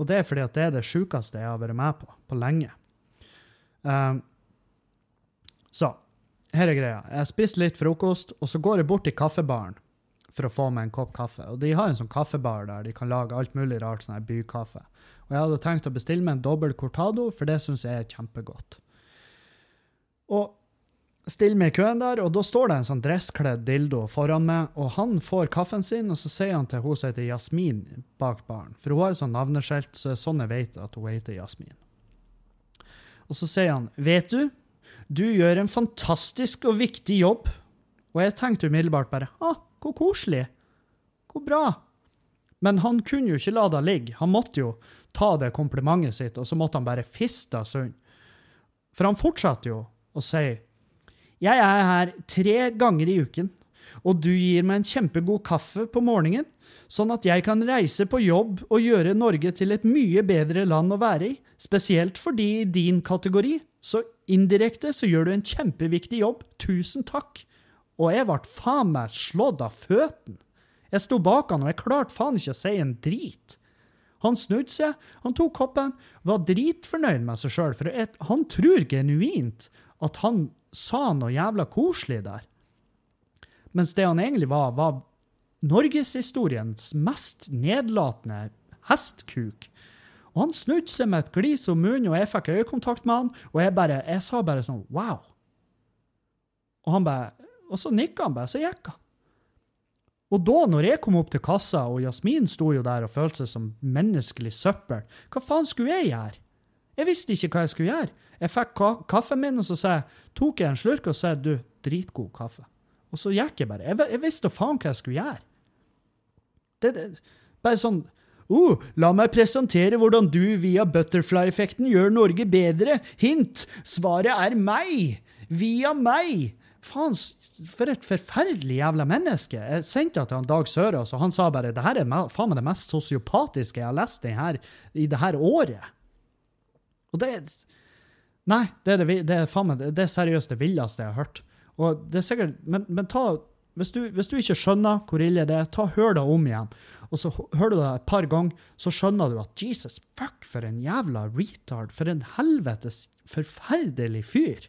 og, det er fordi at det er det sjukeste jeg har vært med på på lenge. Um, så her er greia. Jeg spiser litt frokost, og så går jeg bort til kaffebaren for å få meg en kopp kaffe. Og de har en sånn kaffebar der de kan lage alt mulig rart, sånn her bykaffe. Og jeg hadde tenkt å bestille meg en dobbel cortado, for det syns jeg er kjempegodt. Og stiller meg i køen der, og da står det en sånn dresskledd dildo foran meg, og han får kaffen sin, og så sier han til hun som heter Jasmin bak baren, for hun har et sånt navneskilt, så sånn jeg vet at hun heter Jasmin. Og så sier han, vet du, du gjør en fantastisk og viktig jobb. Og jeg tenkte umiddelbart bare, ah, hvor koselig. Hvor bra. Men han kunne jo ikke la det ligge. Han måtte jo ta det komplimentet sitt, og så måtte han bare fiste sund. For han fortsatte jo å si Jeg er her tre ganger i uken, og du gir meg en kjempegod kaffe på morgenen, sånn at jeg kan reise på jobb og gjøre Norge til et mye bedre land å være i, spesielt fordi i din kategori, så indirekte så gjør du en kjempeviktig jobb. Tusen takk og jeg ble faen meg slått av føttene. Jeg sto bak han, og jeg klarte faen ikke å si en drit. Han snudde seg, han tok koppen, var dritfornøyd med seg sjøl, for jeg, han tror genuint at han sa noe jævla koselig der. Mens det han egentlig var, var norgeshistoriens mest nedlatende hestkuk. Og han snudde seg med et glis om munnen, og jeg fikk øyekontakt med han, og jeg bare, jeg sa bare sånn wow. Og han bare og så nikka han bare, så gikk han. Og da, når jeg kom opp til kassa, og Jasmin sto jo der og følte seg som menneskelig søppel, hva faen skulle jeg gjøre? Jeg visste ikke hva jeg skulle gjøre. Jeg fikk ka kaffen min, og så jeg, tok jeg en slurk og sa du, dritgod kaffe. Og så gikk jeg bare. Jeg, jeg visste faen hva jeg skulle gjøre. Det, det, bare sånn oh, La meg presentere hvordan du via butterfly-effekten gjør Norge bedre. Hint! Svaret er meg! Via meg! Faen, for et forferdelig jævla menneske. Jeg sendte det til han Dag Sørås, og han sa bare det her er faen meg det mest sosiopatiske jeg har lest her, i det her året. Og det Nei, det er, det, det er, faen meg, det er seriøst det villeste jeg har hørt. Og det er sikkert, Men, men ta, hvis, du, hvis, du, ikke skjønner hvor ille det er, ta hør det om igjen. Og så hører du det et par ganger, så skjønner du at Jesus, fuck, for en jævla retard. For en helvetes forferdelig fyr.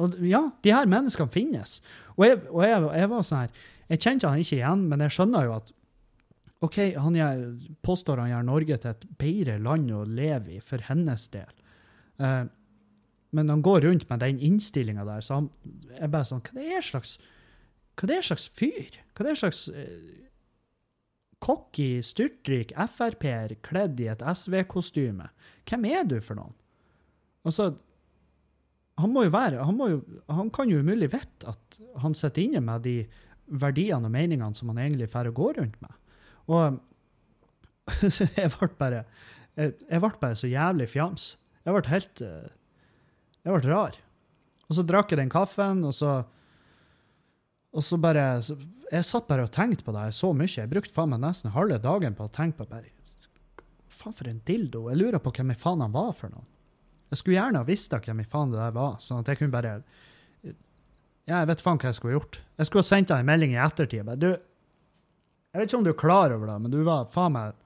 Og ja, de her menneskene finnes. Og jeg, og jeg, jeg var sånn her Jeg kjente han ikke igjen, men jeg skjønner jo at OK, han gjør, påstår han gjør Norge til et bedre land å leve i for hennes del. Uh, men han går rundt med den innstillinga der, så han er bare sånn Hva det er slags hva det er slags fyr? Hva det er slags uh, cocky, styrtrik Frp-er kledd i et SV-kostyme? Hvem er du for noen? Altså, han må jo være han, må jo, han kan jo umulig vite at han sitter inne med de verdiene og meningene som han egentlig får å gå rundt med. Og jeg ble bare jeg, jeg ble bare så jævlig fjams. Jeg ble helt eh, Jeg ble rar. Og så drakk jeg den kaffen, og så og så bare Jeg satt bare og tenkte på det så mye. Jeg brukte faen meg nesten halve dagen på å tenke på bare Faen, for en dildo. Jeg lurer på hvem faen han var for noen. Jeg skulle gjerne ha visst hvem i faen det der var, sånn at jeg kunne bare Ja, jeg vet faen hva jeg skulle ha gjort. Jeg skulle ha sendt deg en melding i ettertid. Bare, du Jeg vet ikke om du er klar over det, men du var faen meg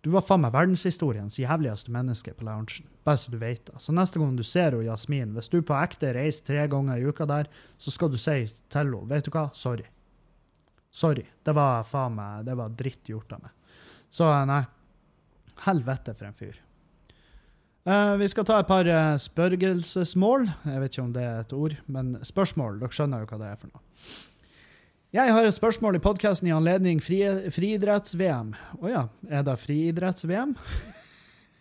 Du var faen meg verdenshistoriens jævligste menneske på loungen. Bare så du vet det. Så neste gang du ser henne, Jasmin, hvis du på ekte reiser tre ganger i uka der, så skal du si til henne Vet du hva, sorry. Sorry. Det var faen meg Det var dritt gjort av meg. Så nei. Helvete for en fyr. Uh, vi skal ta et par uh, spørgelsesmål. Jeg vet ikke om det er et ord, men spørsmål. Dere skjønner jo hva det er for noe. Jeg har et spørsmål i podkasten i anledning fri, friidretts-VM. Å oh ja, er det friidretts-VM?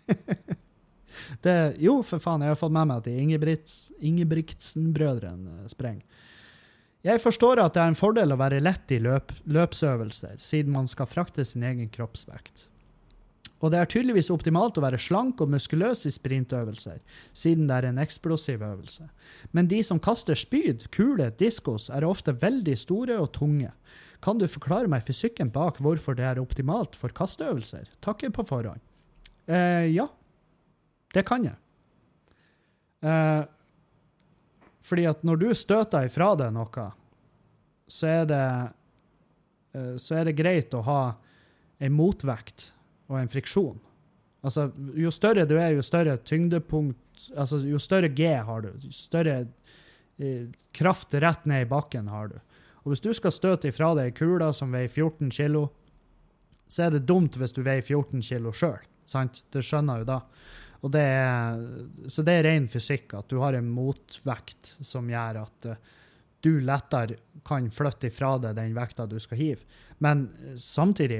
jo, for faen, jeg har fått med meg at de Ingebrigtsen-brødrene sprenger. Jeg forstår at det er en fordel å være lett i løp, løpsøvelser, siden man skal frakte sin egen kroppsvekt. Og det er tydeligvis optimalt å være slank og muskuløs i sprintøvelser, siden det er en eksplosiv øvelse. Men de som kaster spyd, kule, diskos, er ofte veldig store og tunge. Kan du forklare meg fysikken bak hvorfor det er optimalt for kasteøvelser? Takker på forhånd. Eh, ja, det kan jeg. Eh, fordi at når du støter ifra deg noe, så er det, eh, så er det greit å ha en motvekt og en friksjon. Altså, jo større du er, jo større tyngdepunkt Altså, jo større G har du, jo større eh, kraft rett ned i bakken har du. Og hvis du skal støte ifra deg ei kule som veier 14 kilo, så er det dumt hvis du veier 14 kilo sjøl. Sant? Det skjønner jo da. Og det er, så det er ren fysikk, at du har en motvekt som gjør at uh, du lettere kan flytte ifra deg den vekta du skal hive. Men samtidig,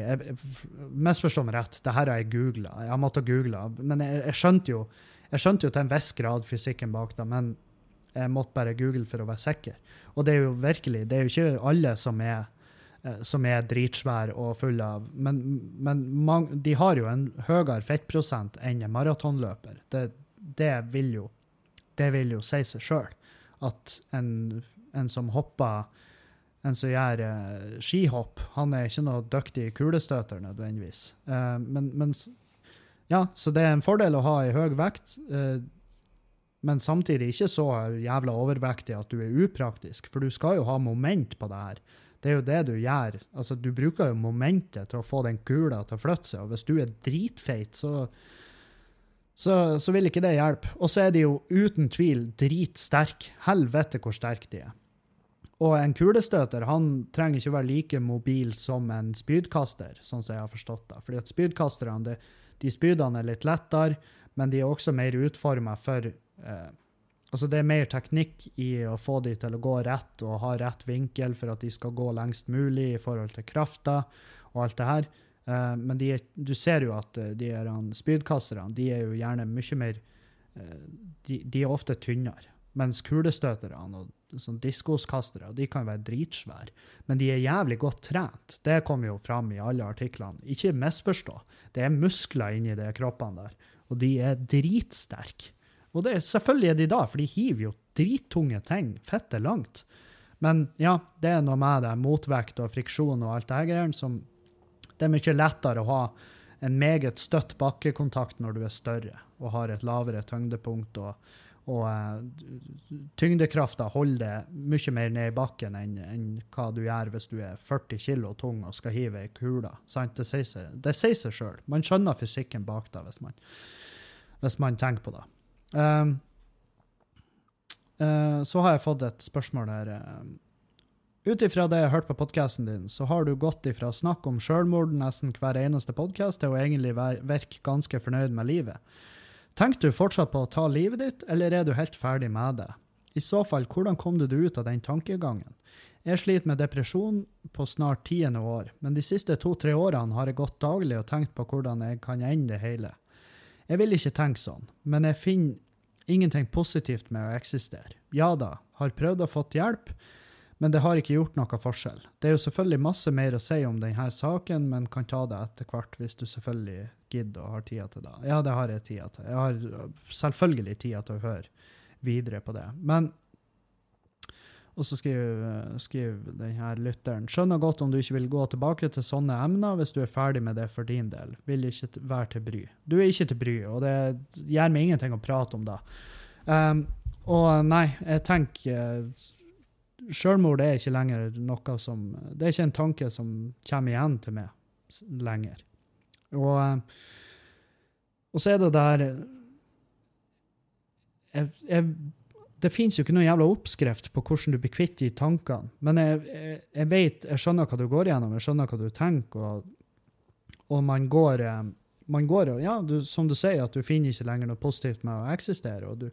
misforstå meg rett, det her har jeg googla. Jeg har måttet google. Men jeg, jeg, skjønte jo, jeg skjønte jo til en viss grad fysikken bak det, men jeg måtte bare google for å være sikker. Og det er jo virkelig, det er jo ikke alle som er, eh, som er dritsvære og fulle av Men, men man, de har jo en høyere fettprosent enn en maratonløper. Det, det, vil jo, det vil jo si seg sjøl at en en som hopper en som gjør uh, skihopp, han er ikke noe dyktig kulestøter nødvendigvis. Uh, men, men, ja, så det er en fordel å ha ei høy vekt, uh, men samtidig ikke så jævla overvektig at du er upraktisk, for du skal jo ha moment på det her. Det er jo det du gjør. Altså, du bruker jo momentet til å få den kula til å flytte seg, og hvis du er dritfeit, så så, så, vil ikke det hjelpe. Og så er de jo uten tvil dritsterke. Helvete hvor sterke de er. Og en kulestøter han trenger ikke være like mobil som en spydkaster, sånn som jeg har forstått det. Fordi at spydkasterne, de, de spydene er litt lettere, men de er også mer utforma for eh, Altså, det er mer teknikk i å få de til å gå rett og ha rett vinkel for at de skal gå lengst mulig i forhold til krafta og alt det her. Eh, men de, du ser jo at de de spydkasterne, de er jo gjerne mye mer eh, de, de, er ofte tynnere. Mens kulestøterne og sånn diskoskastere og de kan være dritsvære, men de er jævlig godt trent. Det kommer jo fram i alle artiklene. Ikke misforstå. Det er muskler inni de kroppene der, og de er dritsterke. Og det er selvfølgelig er de da, for de hiver jo drittunge ting fette langt. Men ja, det er noe med det, motvekt og friksjon og alt det her som det er mye lettere å ha en meget støtt bakkekontakt når du er større og har et lavere tyngdepunkt og og uh, tyngdekrafta holder det mye mer ned i bakken enn, enn, hva du gjør hvis du er 40 kilo tung og skal hive ei kule. Seg, det sier seg sjøl. Man skjønner fysikken bak det hvis man, hvis man tenker på det. Um, uh, så har jeg fått et spørsmål her. Uh, Ut ifra det jeg har hørt på podkasten din, så har du gått ifra snakk om sjølmord nesten hver eneste podkast til å egentlig virke ganske fornøyd med livet. Tenker du fortsatt på å ta livet ditt, eller er du helt ferdig med det? I så fall, hvordan kom du deg ut av den tankegangen? Jeg sliter med depresjon på snart tiende år, men de siste to-tre årene har jeg gått daglig og tenkt på hvordan jeg kan ende det hele. Jeg vil ikke tenke sånn, men jeg finner ingenting positivt med å eksistere. Ja da, har prøvd å fått hjelp, men det har ikke gjort noe forskjell. Det er jo selvfølgelig masse mer å si om denne saken, men kan ta det etter hvert hvis du selvfølgelig gidder og har tida til det. Ja, det har jeg tida til. Jeg har selvfølgelig tida til å høre videre på det. Men og så skriver, skriver denne lytteren skjønner godt om du ikke vil gå tilbake til sånne emner hvis du er ferdig med det for din del. Vil ikke være til bry. Du er ikke til bry, og det gjør meg ingenting å prate om det. Um, og nei, jeg tenker Selvmord er ikke lenger noe som Det er ikke en tanke som kommer igjen til meg lenger. Og, eh, og så er det der jeg, jeg, Det fins jo ikke noen jævla oppskrift på hvordan du blir kvitt de tankene, men jeg, jeg, jeg vet, jeg skjønner hva du går gjennom, jeg skjønner hva du tenker, og, og man går eh, man går ja, du, Som du sier, at du finner ikke lenger noe positivt med å eksistere. og du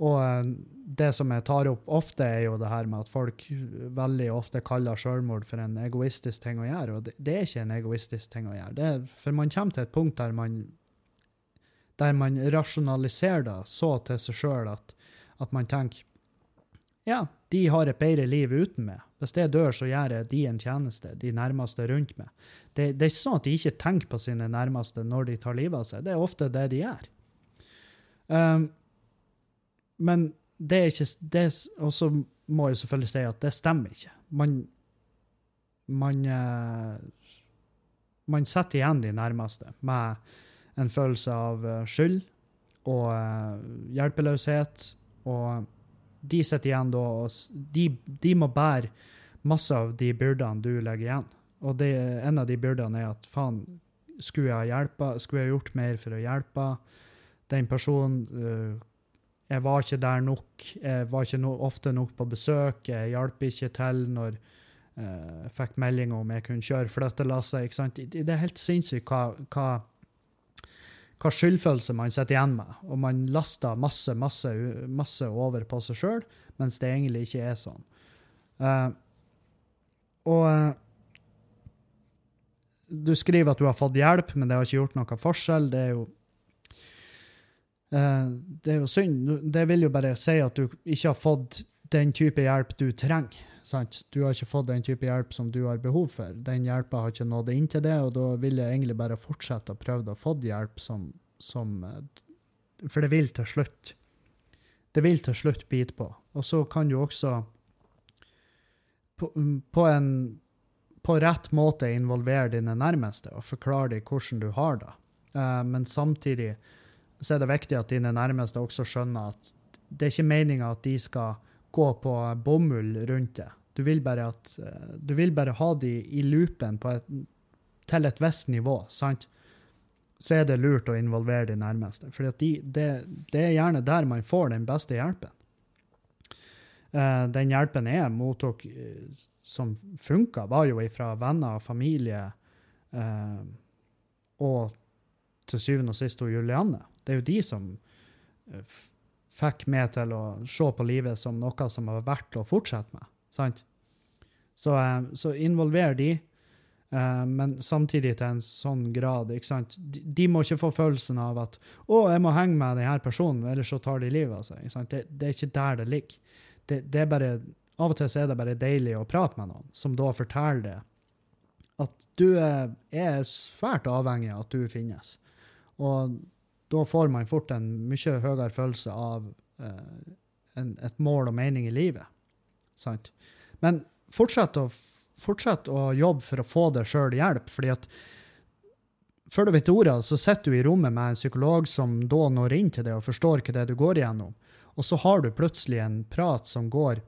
og eh, det som jeg tar opp ofte, er jo det her med at folk veldig ofte kaller selvmord for en egoistisk ting å gjøre. Og det, det er ikke en egoistisk ting å gjøre. Er, for man kommer til et punkt der man, der man rasjonaliserer det så til seg sjøl at, at, man tenker ja, de har et bedre liv uten meg. Hvis jeg dør, så gjør jeg de en tjeneste, de nærmeste rundt meg. Det, det er ikke sånn at de ikke tenker på sine nærmeste når de tar livet av seg. Det er ofte det de gjør. Um, men det er ikke Og så må jeg selvfølgelig si at det stemmer ikke. Man man, uh, man setter igjen de nærmeste med en følelse av uh, skyld og uh, hjelpeløshet. Og de sitter igjen da og de, de, må bære masse av de byrdene du legger igjen. Og det, en av de byrdene er at faen, skulle jeg, hjelpe, skulle jeg gjort mer for å hjelpe den personen? Jeg var ikke der nok. Jeg var ikke no ofte nok på besøk. Jeg hjalp ikke til når eh, jeg uh, fikk melding om jeg kunne kjøre flyttelasset. Det, det er helt sinnssykt hva, hva, hva, skyldfølelse man sitter igjen med. Og man laster masse, masse, masse over på seg sjøl, mens det egentlig ikke er sånn. Uh, og uh, du skriver at du har fått hjelp, men det har ikke gjort noen forskjell. Det er jo det er jo synd. Det vil jo bare si at du ikke har fått den type hjelp du trenger. Sant? Du har ikke fått den type hjelp som du har behov for. Den hjelpa har ikke nådd inn til det, og da vil jeg egentlig bare fortsette å prøve å få hjelp som, som, eh, For det vil til slutt Det vil til slutt bite på. Og så kan du også på, på en på rett måte involvere dine nærmeste og forklare dem hvordan du har det. Uh, men samtidig så er det viktig at dine nærmeste også skjønner at det er ikke meninga at de skal gå på bomull rundt det. Du vil bare, at, eh, du vil bare ha de i loopen et, til et visst nivå, sant? Så er det lurt å involvere de nærmeste. For de, det, det, er gjerne der man får den beste hjelpen. Uh, den hjelpen jeg mottok uh, som funka, var jo fra venner og familie, og til syvende og sist Julianne. Det er jo de som eh, fikk meg til å se på livet som noe som var verdt å fortsette med. sant? Så, eh, så involver de, eh, men samtidig til en sånn grad. ikke sant? De, må ikke få følelsen av at 'Å, jeg må henge med denne personen, ellers så tar de livet av seg'. ikke sant? Det, det er ikke der det ligger. Det, det, er bare, Av og til er det bare deilig å prate med noen som da forteller det. At du er svært avhengig av at du finnes. Og da får man fort en mye høyere følelse av eh, en, et mål og mening i livet. Sant? Men fortsett å, fortsett å jobbe for å få deg sjøl hjelp, fordi at før du vet ordet, så sitter du i rommet med en psykolog som da når inn til deg og forstår hva det er du går igjennom. Og så har du plutselig en prat som går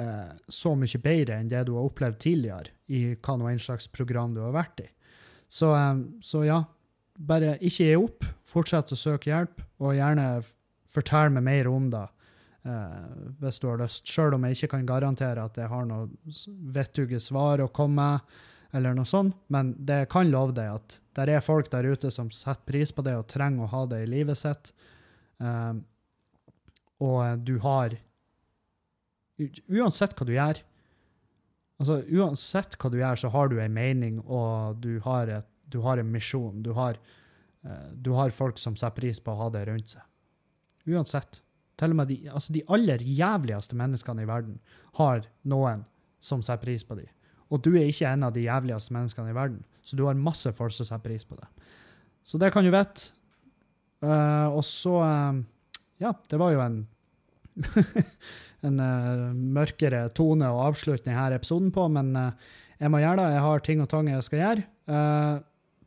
eh, så mye bedre enn det du har opplevd tidligere i hva nå enn slags program du har vært i. Så, eh, så ja, bare ikke gi opp. Fortsett å søke hjelp, og gjerne fortell meg mer om det eh, hvis du har lyst. Sjøl om jeg ikke kan garantere at jeg har noe vettuge svar å komme med, eller noe sånt, men det kan love deg at det er folk der ute som setter pris på det og trenger å ha det i livet sitt. Eh, og du har Uansett hva du gjør, altså uansett hva du gjør, så har du en mening, og du har et du har en misjon. Du har, uh, du har, folk som setter pris på å ha det rundt seg. Uansett. Til og med de, altså de aller jævligste menneskene i verden har noen som setter pris på dem. Og du er ikke en av de jævligste menneskene i verden, så du har masse folk som setter pris på det. Så det kan du vite. Uh, og så uh, Ja, det var jo en en uh, mørkere tone å avslutte denne episoden på, men jeg må gjøre det. Jeg har ting og tang jeg skal gjøre.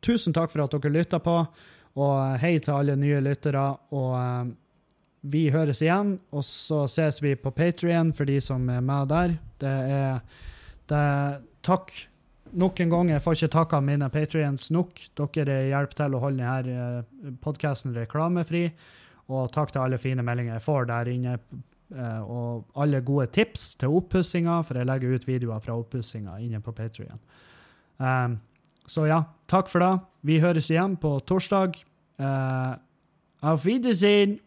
Tusen takk for at dere lytta på, og hei til alle nye lyttere. Og uh, vi høres igjen, og så ses vi på Patrion for de som er med der. Det er det, Takk nok en gang, jeg får ikke takka mine patrions nok. Dere hjelper til å holde denne podkasten reklamefri. Og takk til alle fine meldinger jeg får der inne, eh, og alle gode tips til oppussinga, for jeg legger ut videoer fra oppussinga inne på Patrion. Um, så ja, takk for det. Vi høres igjen på torsdag. Uh, auf Wiedersehen!